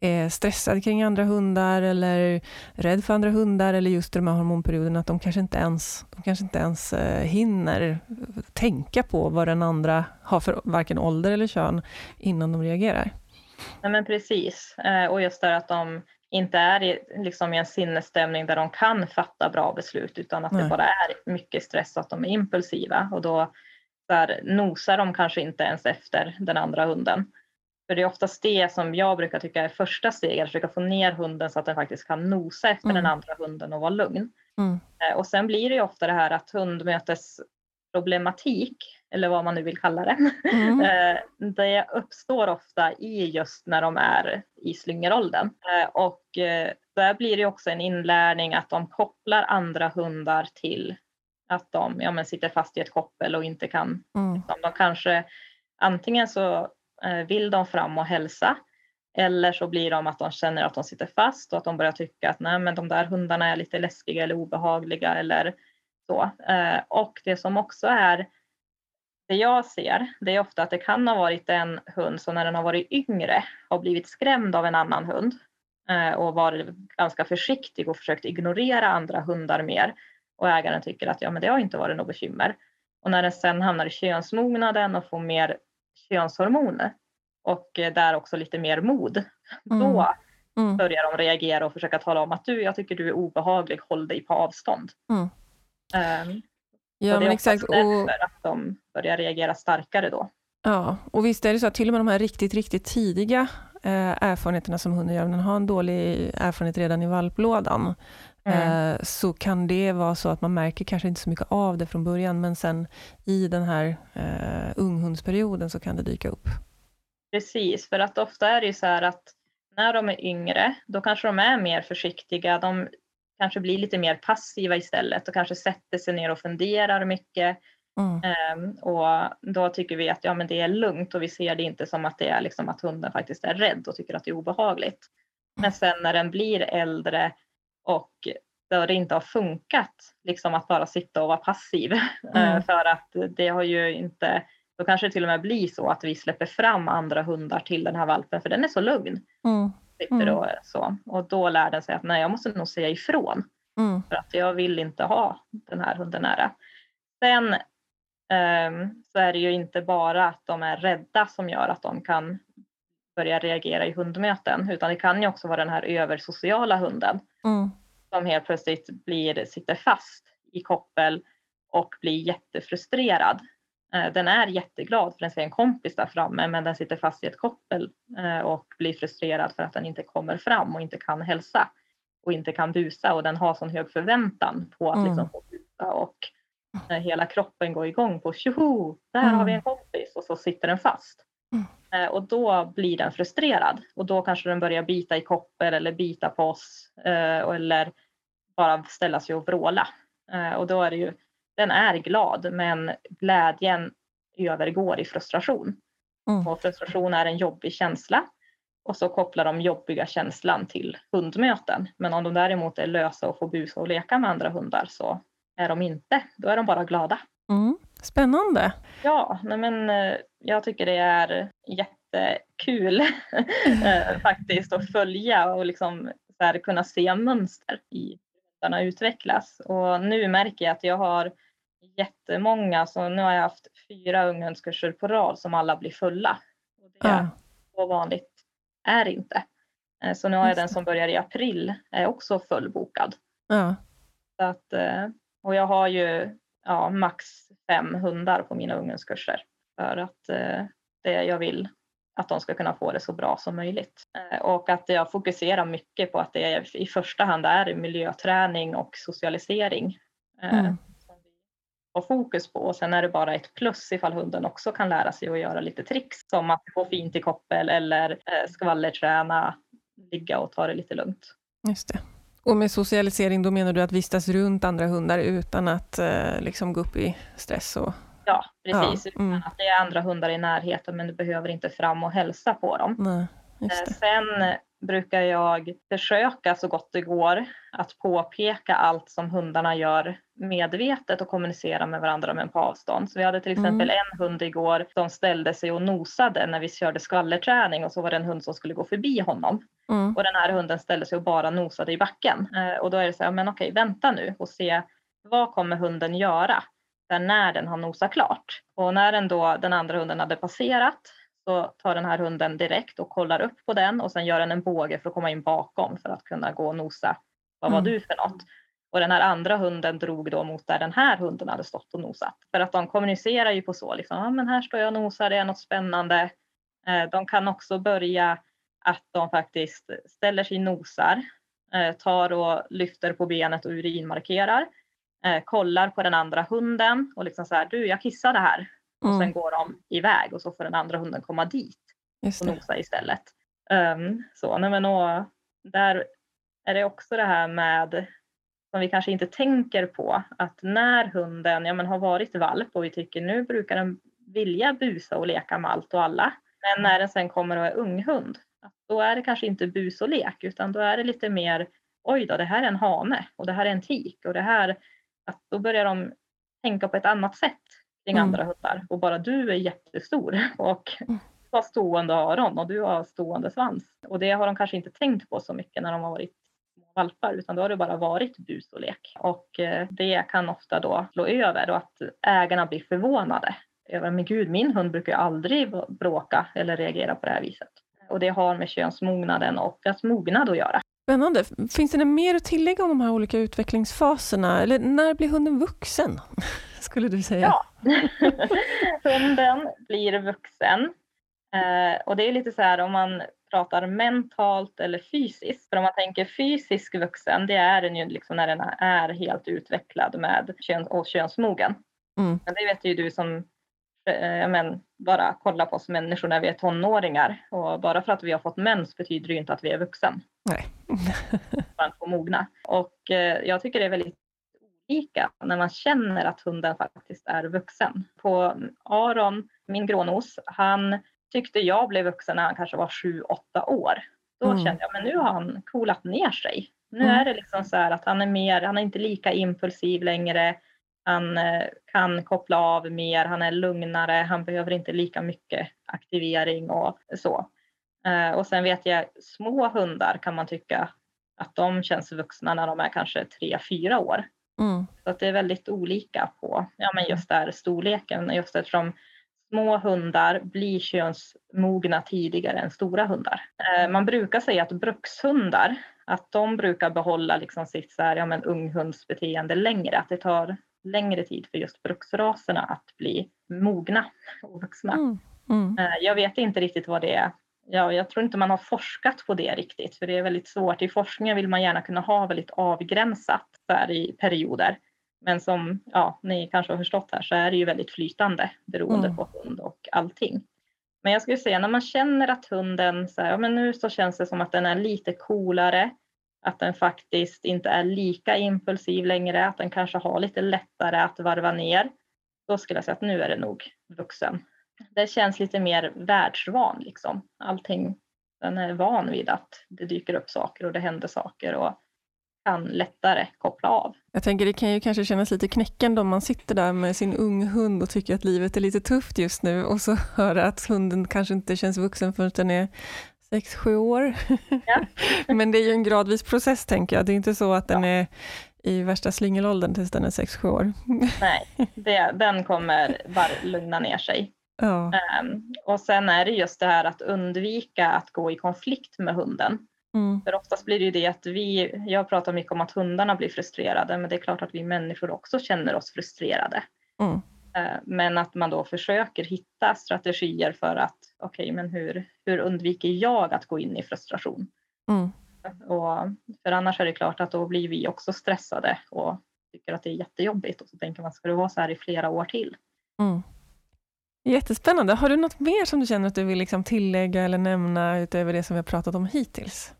S1: är stressad kring andra hundar eller rädd för andra hundar eller just de här hormonperioderna, att de kanske inte ens, de kanske inte ens eh, hinner tänka på vad den andra har för varken ålder eller kön innan de reagerar.
S2: Nej, men precis, eh, och just det att de inte är i, liksom i en sinnesstämning där de kan fatta bra beslut utan att Nej. det bara är mycket stress och att de är impulsiva och då där nosar de kanske inte ens efter den andra hunden. För det är oftast det som jag brukar tycka är första steget, att försöka få ner hunden så att den faktiskt kan nosa efter mm. den andra hunden och vara lugn. Mm. Eh, och sen blir det ju ofta det här att hundmötesproblematik, eller vad man nu vill kalla det, mm. Eh, det uppstår ofta i just när de är i slyngeråldern. Eh, och där blir det också en inlärning att de kopplar andra hundar till att de ja, men sitter fast i ett koppel och inte kan, mm. de kanske antingen så Eh, vill de fram och hälsa eller så blir de att de känner att de sitter fast och att de börjar tycka att nej, men de där hundarna är lite läskiga eller obehagliga eller så. Eh, och det som också är det jag ser, det är ofta att det kan ha varit en hund som när den har varit yngre har blivit skrämd av en annan hund eh, och varit ganska försiktig och försökt ignorera andra hundar mer. Och ägaren tycker att ja, men det har inte varit något bekymmer. Och när den sen hamnar i könsmognaden och får mer könshormoner och eh, där också lite mer mod. Mm. Då mm. börjar de reagera och försöka tala om att du, jag tycker du är obehaglig, håll dig på avstånd. Mm. Um, ja, men exakt. Och... att de börjar reagera starkare då.
S1: Ja, och visst är det så att till och med de här riktigt, riktigt tidiga eh, erfarenheterna som hunden gör, den har en dålig erfarenhet redan i valplådan, Mm. Eh, så kan det vara så att man märker kanske inte så mycket av det från början, men sen i den här uh, unghundsperioden så kan det dyka upp.
S2: Precis, för att ofta är det så här att när de är yngre, då kanske de är mer försiktiga. De kanske blir lite mer passiva istället och kanske sätter sig ner och funderar mycket. Mm. Um, och då tycker vi att ja, men det är lugnt och vi ser det inte som att det är liksom att hunden faktiskt är rädd och tycker att det är obehagligt. Men sen när den blir äldre och där det inte har funkat liksom att bara sitta och vara passiv. Mm. För att det har ju inte, då kanske det till och med blir så att vi släpper fram andra hundar till den här valpen för den är så lugn. Mm. Mm. Och, så. och då lär den sig att nej, jag måste nog säga ifrån. Mm. För att jag vill inte ha den här hunden nära. Sen um, så är det ju inte bara att de är rädda som gör att de kan börja reagera i hundmöten utan det kan ju också vara den här översociala hunden mm. som helt plötsligt blir, sitter fast i koppel och blir jättefrustrerad. Eh, den är jätteglad för den ser en kompis där framme men den sitter fast i ett koppel eh, och blir frustrerad för att den inte kommer fram och inte kan hälsa och inte kan busa och den har sån hög förväntan på att mm. liksom få busa och eh, hela kroppen går igång på tjoho, där mm. har vi en kompis och så sitter den fast. Mm. Och då blir den frustrerad och då kanske den börjar bita i koppel eller bita på oss eller bara ställa sig och vråla. Och då är det ju den är glad men glädjen övergår i frustration. Mm. Och frustration är en jobbig känsla och så kopplar de jobbiga känslan till hundmöten. Men om de däremot är lösa och får busa och leka med andra hundar så är de inte. Då är de bara glada.
S1: Mm. Spännande.
S2: Ja, nej men, eh, jag tycker det är jättekul eh, faktiskt att följa och liksom, så här, kunna se mönster i hundarna utvecklas. Och nu märker jag att jag har jättemånga, så nu har jag haft fyra unghundskurser på rad som alla blir fulla. Och det är så vanligt är inte. Eh, så nu har jag den som börjar i april, är också fullbokad. Ja. Så att, och jag har ju ja, max fem hundar på mina ungdomskurser för att eh, det jag vill att de ska kunna få det så bra som möjligt. Och att jag fokuserar mycket på att det i första hand är miljöträning och socialisering. Mm ha fokus på. Och sen är det bara ett plus ifall hunden också kan lära sig att göra lite tricks som att gå fint i koppel eller eh, skvallerträna ligga och ta det lite lugnt.
S1: Just det. Och med socialisering, då menar du att vistas runt andra hundar utan att eh, liksom gå upp i stress? Och...
S2: Ja, precis. Ja, mm. Utan att det är andra hundar i närheten, men du behöver inte fram och hälsa på dem.
S1: Nej,
S2: eh, Sen brukar jag försöka så gott det går att påpeka allt som hundarna gör medvetet och kommunicera med varandra men på avstånd. Så vi hade till exempel mm. en hund igår som ställde sig och nosade när vi körde skvallerträning och så var det en hund som skulle gå förbi honom. Mm. Och den här hunden ställde sig och bara nosade i backen. Eh, och då är det så här, men okej, vänta nu och se vad kommer hunden göra när den har nosat klart. Och när den, då, den andra hunden hade passerat så tar den här hunden direkt och kollar upp på den och sen gör den en båge för att komma in bakom för att kunna gå och nosa. Vad var mm. du för något? Och den här andra hunden drog då mot där den här hunden hade stått och nosat. För att de kommunicerar ju på så, liksom, ah, men här står jag och nosar, det är något spännande. Eh, de kan också börja att de faktiskt ställer sig nosar, eh, tar och lyfter på benet och urinmarkerar, eh, kollar på den andra hunden och liksom så här, du jag kissade här. Mm. Och sen går de iväg och så får den andra hunden komma dit och nosa istället. Um, så, nej men och, där är det också det här med som vi kanske inte tänker på att när hunden ja, men har varit valp och vi tycker nu brukar den vilja busa och leka med allt och alla. Men när den sen kommer och är unghund, då är det kanske inte bus och lek utan då är det lite mer oj då, det här är en hane och det här är en tik och det här, att då börjar de tänka på ett annat sätt kring mm. andra hundar och bara du är jättestor och mm. har stående öron och du har stående svans. Och det har de kanske inte tänkt på så mycket när de har varit valpar utan då har det bara varit bus och lek. Och eh, det kan ofta då slå över och att ägarna blir förvånade. Över, men gud, min hund brukar ju aldrig bråka eller reagera på det här viset. Och det har med könsmognaden och deras mognad att göra.
S1: Spännande. Finns det något mer att tillägga om de här olika utvecklingsfaserna? Eller när blir hunden vuxen? Skulle du säga?
S2: Ja, hunden blir vuxen. Eh, och det är lite så här om man pratar mentalt eller fysiskt. För om man tänker fysisk vuxen, det är den ju liksom när den är helt utvecklad med kön och könsmogen. Mm. Men det vet ju du som eh, men, bara kolla på oss människor när vi är tonåringar. Och bara för att vi har fått mens betyder det ju inte att vi är vuxen.
S1: Nej.
S2: man får mogna. Och eh, jag tycker det är väldigt olika när man känner att hunden faktiskt är vuxen. På Aron, min grånos, han tyckte jag blev vuxen när han kanske var sju, åtta år. Då mm. kände jag, men nu har han coolat ner sig. Nu mm. är det liksom så att han är mer, han är inte lika impulsiv längre. Han eh, kan koppla av mer, han är lugnare, han behöver inte lika mycket aktivering och så. Eh, och sen vet jag, små hundar kan man tycka att de känns vuxna när de är kanske tre, fyra år. Mm. Så att det är väldigt olika på ja, men just där storleken, just eftersom små hundar blir könsmogna tidigare än stora hundar. Eh, man brukar säga att brukshundar, att de brukar behålla liksom sitt så här, ja, men unghundsbeteende längre, att det tar längre tid för just bruksraserna att bli mogna och vuxna. Mm. Mm. Eh, jag vet inte riktigt vad det är. Ja, jag tror inte man har forskat på det riktigt, för det är väldigt svårt. I forskningen vill man gärna kunna ha väldigt avgränsat så i perioder. Men som ja, ni kanske har förstått här så är det ju väldigt flytande beroende mm. på hund och allting. Men jag skulle säga när man känner att hunden, så här, ja, men nu så känns det som att den är lite coolare, att den faktiskt inte är lika impulsiv längre, att den kanske har lite lättare att varva ner. Då skulle jag säga att nu är det nog vuxen. Det känns lite mer världsvan liksom. Allting, den är van vid att det dyker upp saker och det händer saker och kan lättare koppla av.
S1: Jag tänker det kan ju kanske kännas lite knäckande om man sitter där med sin ung hund och tycker att livet är lite tufft just nu och så hör att hunden kanske inte känns vuxen förrän den är sex sju år. Ja. Men det är ju en gradvis process tänker jag. Det är inte så att den ja. är i värsta slingelåldern tills den är sex sju år.
S2: Nej, det, den kommer bara lugna ner sig. Ja. Um, och sen är det just det här att undvika att gå i konflikt med hunden. Mm. För oftast blir det ju det att vi, jag pratar mycket om att hundarna blir frustrerade, men det är klart att vi människor också känner oss frustrerade. Mm. Eh, men att man då försöker hitta strategier för att, okej, okay, men hur, hur undviker jag att gå in i frustration? Mm. Och, för annars är det klart att då blir vi också stressade och tycker att det är jättejobbigt och så tänker man, ska det vara så här i flera år till?
S1: Mm. Jättespännande. Har du något mer som du känner att du vill liksom tillägga eller nämna utöver det som vi har pratat om hittills?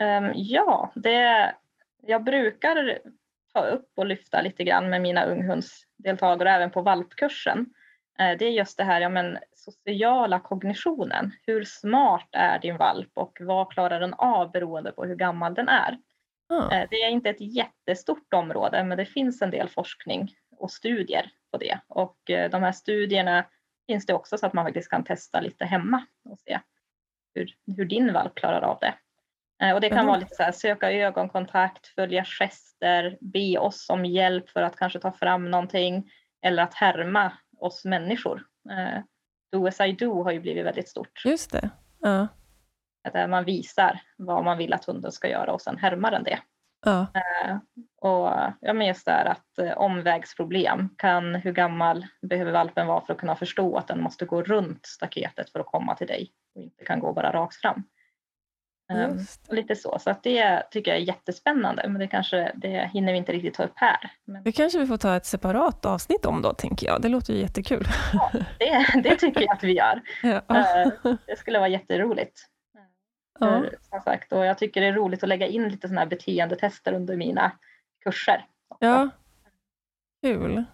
S2: Um, ja, det, jag brukar ta upp och lyfta lite grann med mina unghundsdeltagare även på valpkursen. Uh, det är just det här ja, men, sociala kognitionen. Hur smart är din valp och vad klarar den av beroende på hur gammal den är? Mm. Det är inte ett jättestort område men det finns en del forskning och studier på det och uh, de här studierna finns det också så att man faktiskt kan testa lite hemma och se hur, hur din valp klarar av det. Eh, och det kan mm. vara lite så här, söka ögonkontakt, följa gester, be oss om hjälp för att kanske ta fram någonting eller att härma oss människor. Eh, do as I do har ju blivit väldigt stort.
S1: Just det. Ja.
S2: Där man visar vad man vill att hunden ska göra och sen härmar den det.
S1: Ja.
S2: Eh, och ja, men just där att omvägsproblem, kan, hur gammal behöver valpen vara för att kunna förstå att den måste gå runt staketet för att komma till dig och inte kan gå bara rakt fram. Um, lite så, så att det tycker jag är jättespännande, men det kanske det hinner vi inte riktigt ta upp här. Men...
S1: Det kanske vi får ta ett separat avsnitt om då, tänker jag. Det låter ju jättekul.
S2: Ja, det, det tycker jag att vi gör. Ja. Uh, det skulle vara jätteroligt. Ja. För, som sagt, och jag tycker det är roligt att lägga in lite sådana här beteendetester under mina kurser.
S1: Ja, kul.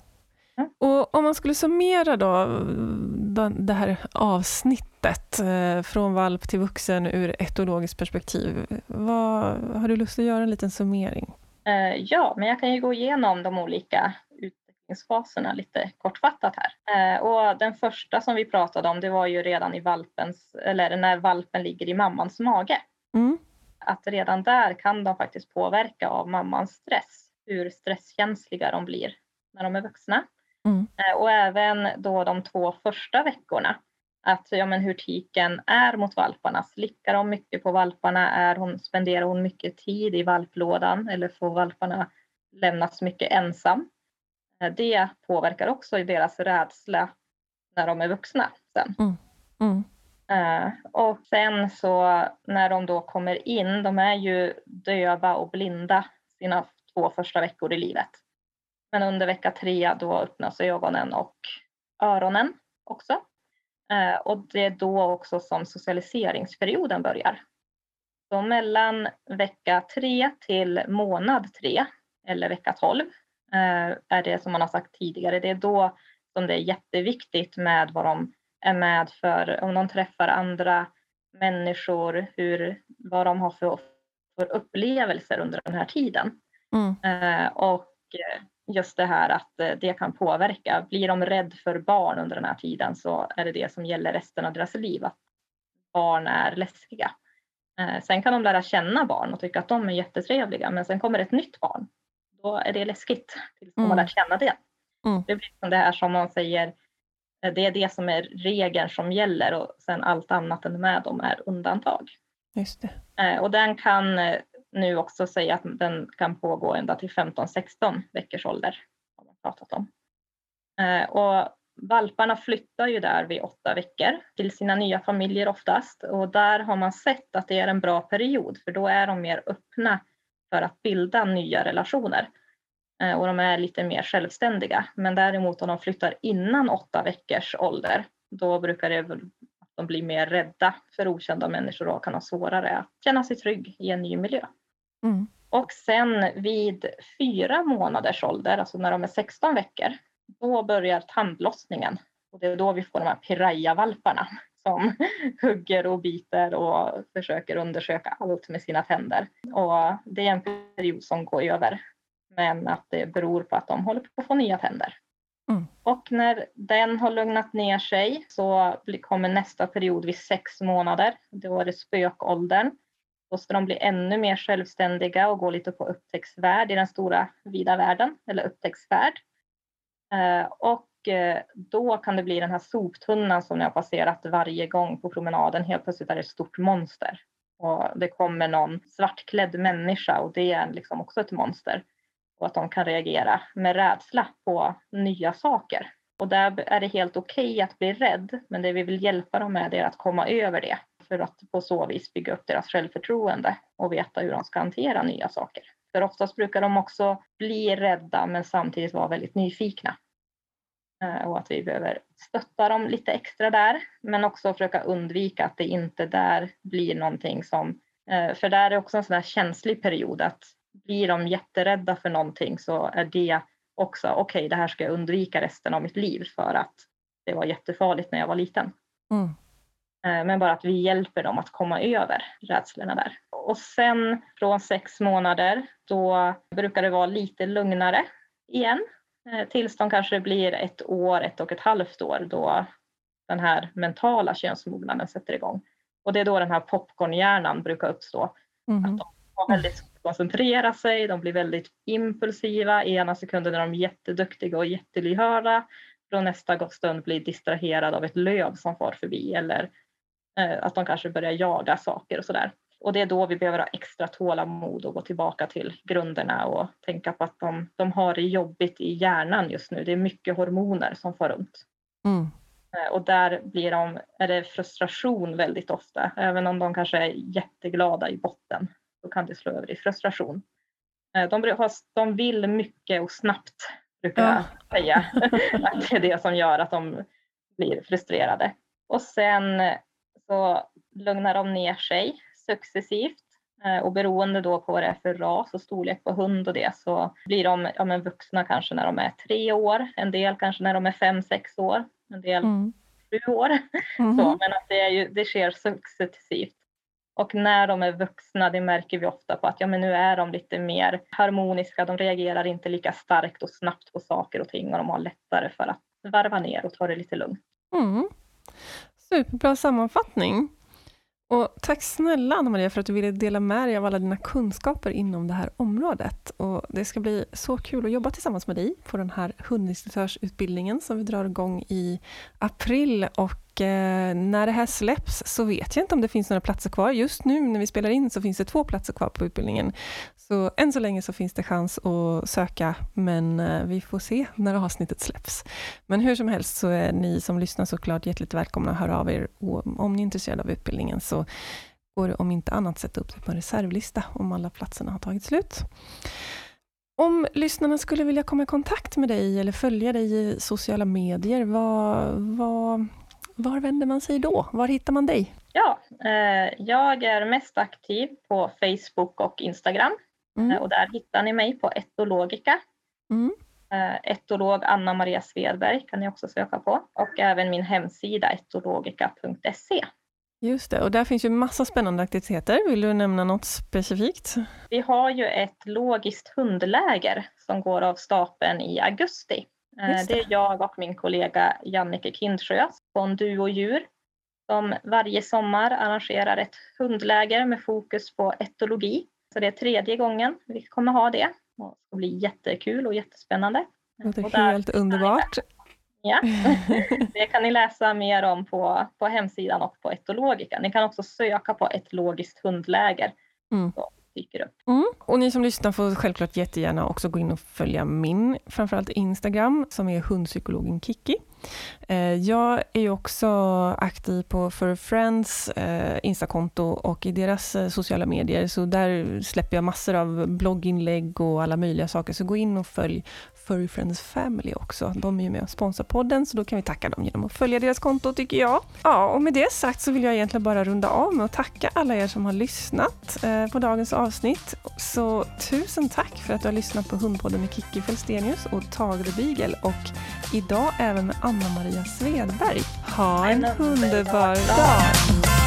S1: Och om man skulle summera då det här avsnittet eh, från valp till vuxen ur etologiskt perspektiv. Vad, har du lust att göra en liten summering?
S2: Eh, ja, men jag kan ju gå igenom de olika utvecklingsfaserna lite kortfattat här. Eh, och den första som vi pratade om det var ju redan i valpens, eller när valpen ligger i mammans mage.
S1: Mm.
S2: Att redan där kan de faktiskt påverka av mammans stress, hur stresskänsliga de blir när de är vuxna.
S1: Mm.
S2: Eh, och även då de två första veckorna. Att ja, men hur tiken är mot valparna. Slickar de mycket på valparna? Är hon, spenderar hon mycket tid i valplådan eller får valparna lämnas mycket ensam? Eh, det påverkar också i deras rädsla när de är vuxna sen.
S1: Mm. Mm.
S2: Uh, och sen så när de då kommer in, de är ju döva och blinda sina två första veckor i livet. Men under vecka tre då öppnas ögonen och öronen också. Eh, och det är då också som socialiseringsperioden börjar. Så mellan vecka tre till månad tre eller vecka 12 eh, är det som man har sagt tidigare. Det är då som det är jätteviktigt med vad de är med för, om de träffar andra människor, hur, vad de har för, för upplevelser under den här tiden.
S1: Mm.
S2: Eh, och just det här att eh, det kan påverka. Blir de rädd för barn under den här tiden så är det det som gäller resten av deras liv, att barn är läskiga. Eh, sen kan de lära känna barn och tycka att de är jättetrevliga, men sen kommer ett nytt barn. Då är det läskigt tills de mm. har lärt känna det.
S1: Mm.
S2: Det blir som det här som man säger, eh, det är det som är regeln som gäller och sen allt annat än med dem är undantag.
S1: Just det.
S2: Och den kan nu också säga att den kan pågå ända till 15-16 veckors ålder. Har man pratat om. Eh, och valparna flyttar ju där vid åtta veckor till sina nya familjer oftast och där har man sett att det är en bra period för då är de mer öppna för att bilda nya relationer eh, och de är lite mer självständiga. Men däremot om de flyttar innan åtta veckors ålder då brukar det de blir mer rädda för okända människor och kan ha svårare att känna sig trygg i en ny miljö.
S1: Mm.
S2: Och sen vid fyra månaders ålder, alltså när de är 16 veckor, då börjar tandlossningen. Och det är då vi får de här piraya-valparna som hugger och biter och försöker undersöka allt med sina tänder. Och det är en period som går över, men att det beror på att de håller på att få nya tänder.
S1: Mm.
S2: Och när den har lugnat ner sig så kommer nästa period vid sex månader. Då är det spökåldern. Då ska de bli ännu mer självständiga och gå lite på upptäcktsfärd i den stora vida världen, eller upptäcktsfärd. Eh, och eh, då kan det bli den här soptunnan som ni har passerat varje gång på promenaden. Helt plötsligt är det ett stort monster. Och det kommer någon svartklädd människa och det är liksom också ett monster och att de kan reagera med rädsla på nya saker. Och där är det helt okej okay att bli rädd, men det vi vill hjälpa dem med är att komma över det för att på så vis bygga upp deras självförtroende och veta hur de ska hantera nya saker. För oftast brukar de också bli rädda men samtidigt vara väldigt nyfikna. Eh, och att vi behöver stötta dem lite extra där, men också försöka undvika att det inte där blir någonting som eh, för där är också en sån här känslig period att blir de jätterädda för någonting så är det också okej, okay, det här ska jag undvika resten av mitt liv för att det var jättefarligt när jag var liten. Mm. Eh, men bara att vi hjälper dem att komma över rädslorna där. Och sen från sex månader, då brukar det vara lite lugnare igen. Eh, tills de kanske blir ett år, ett och ett halvt år då den här mentala könsmognaden sätter igång. Och det är då den här popcornhjärnan brukar uppstå. Mm. Att de har väldigt svårt att koncentrera sig, de blir väldigt impulsiva. Ena sekunden är de jätteduktiga och jättelyhörda. Från nästa stund blir distraherade av ett löv som far förbi eller eh, att de kanske börjar jaga saker och sådär. Och det är då vi behöver ha extra tålamod och gå tillbaka till grunderna och tänka på att de, de har det jobbigt i hjärnan just nu. Det är mycket hormoner som far runt. Mm. Eh, och där blir de, är det frustration väldigt ofta. Även om de kanske är jätteglada i botten så kan det slå över i frustration. Eh, de, de vill mycket och snabbt brukar jag säga. att det är det som gör att de blir frustrerade. Och sen så lugnar de ner sig successivt eh, och beroende då på vad det är för ras och storlek på hund och det så blir de ja, men vuxna kanske när de är tre år, en del kanske när de är fem, sex år, en del mm. sju år. Mm. Så, men att det, är ju, det sker successivt. Och när de är vuxna, det märker vi ofta på att ja, men nu är de lite mer harmoniska, de reagerar inte lika starkt och snabbt på saker och ting och de har lättare för att varva ner och ta det lite lugnt. Mm.
S1: Superbra sammanfattning. Och tack snälla Anna-Maria för att du ville dela med dig av alla dina kunskaper inom det här området. Och det ska bli så kul att jobba tillsammans med dig på den här hundinstruktörsutbildningen som vi drar igång i april. Och Eh, när det här släpps så vet jag inte om det finns några platser kvar. Just nu när vi spelar in så finns det två platser kvar på utbildningen. Så än så länge så finns det chans att söka, men eh, vi får se när avsnittet släpps. Men hur som helst så är ni som lyssnar såklart hjärtligt välkomna att höra av er. Och om ni är intresserade av utbildningen så går det om inte annat sätta upp det på en reservlista om alla platserna har tagit slut. Om lyssnarna skulle vilja komma i kontakt med dig eller följa dig i sociala medier, vad, vad, var vänder man sig då? Var hittar man dig?
S2: Ja, eh, jag är mest aktiv på Facebook och Instagram. Mm. Eh, och där hittar ni mig på Etologica. Mm. Eh, etolog Anna Maria Svedberg kan ni också söka på. Och även min hemsida etologica.se.
S1: Just det, och där finns ju massa spännande aktiviteter. Vill du nämna något specifikt?
S2: Vi har ju ett logiskt hundläger som går av stapeln i augusti. Eh, det. det. är jag och min kollega Jannike Kindsjö från Duo djur som varje sommar arrangerar ett hundläger med fokus på etologi. Så det är tredje gången vi kommer ha det. Och det ska bli jättekul och jättespännande.
S1: Det låter helt underbart.
S2: Ja, det kan ni läsa mer om på, på hemsidan och på Etologika. Ni kan också söka på ett logiskt hundläger. Mm. Så dyker upp.
S1: Mm. Och ni som lyssnar får självklart jättegärna också gå in och följa min, framförallt Instagram, som är hundpsykologen Kiki. Eh, jag är ju också aktiv på For Friends eh, Instakonto och i deras eh, sociala medier, så där släpper jag massor av blogginlägg och alla möjliga saker, så gå in och följ Furry Friends Family också. De är ju med och sponsrar podden, så då kan vi tacka dem genom att följa deras konto, tycker jag. Ja, och med det sagt så vill jag egentligen bara runda av med att tacka alla er som har lyssnat på dagens avsnitt. Så tusen tack för att du har lyssnat på Hundpodden med Kikki Felstenius och Tage the Beagle och idag även med Anna-Maria Svedberg. Ha en underbar dag!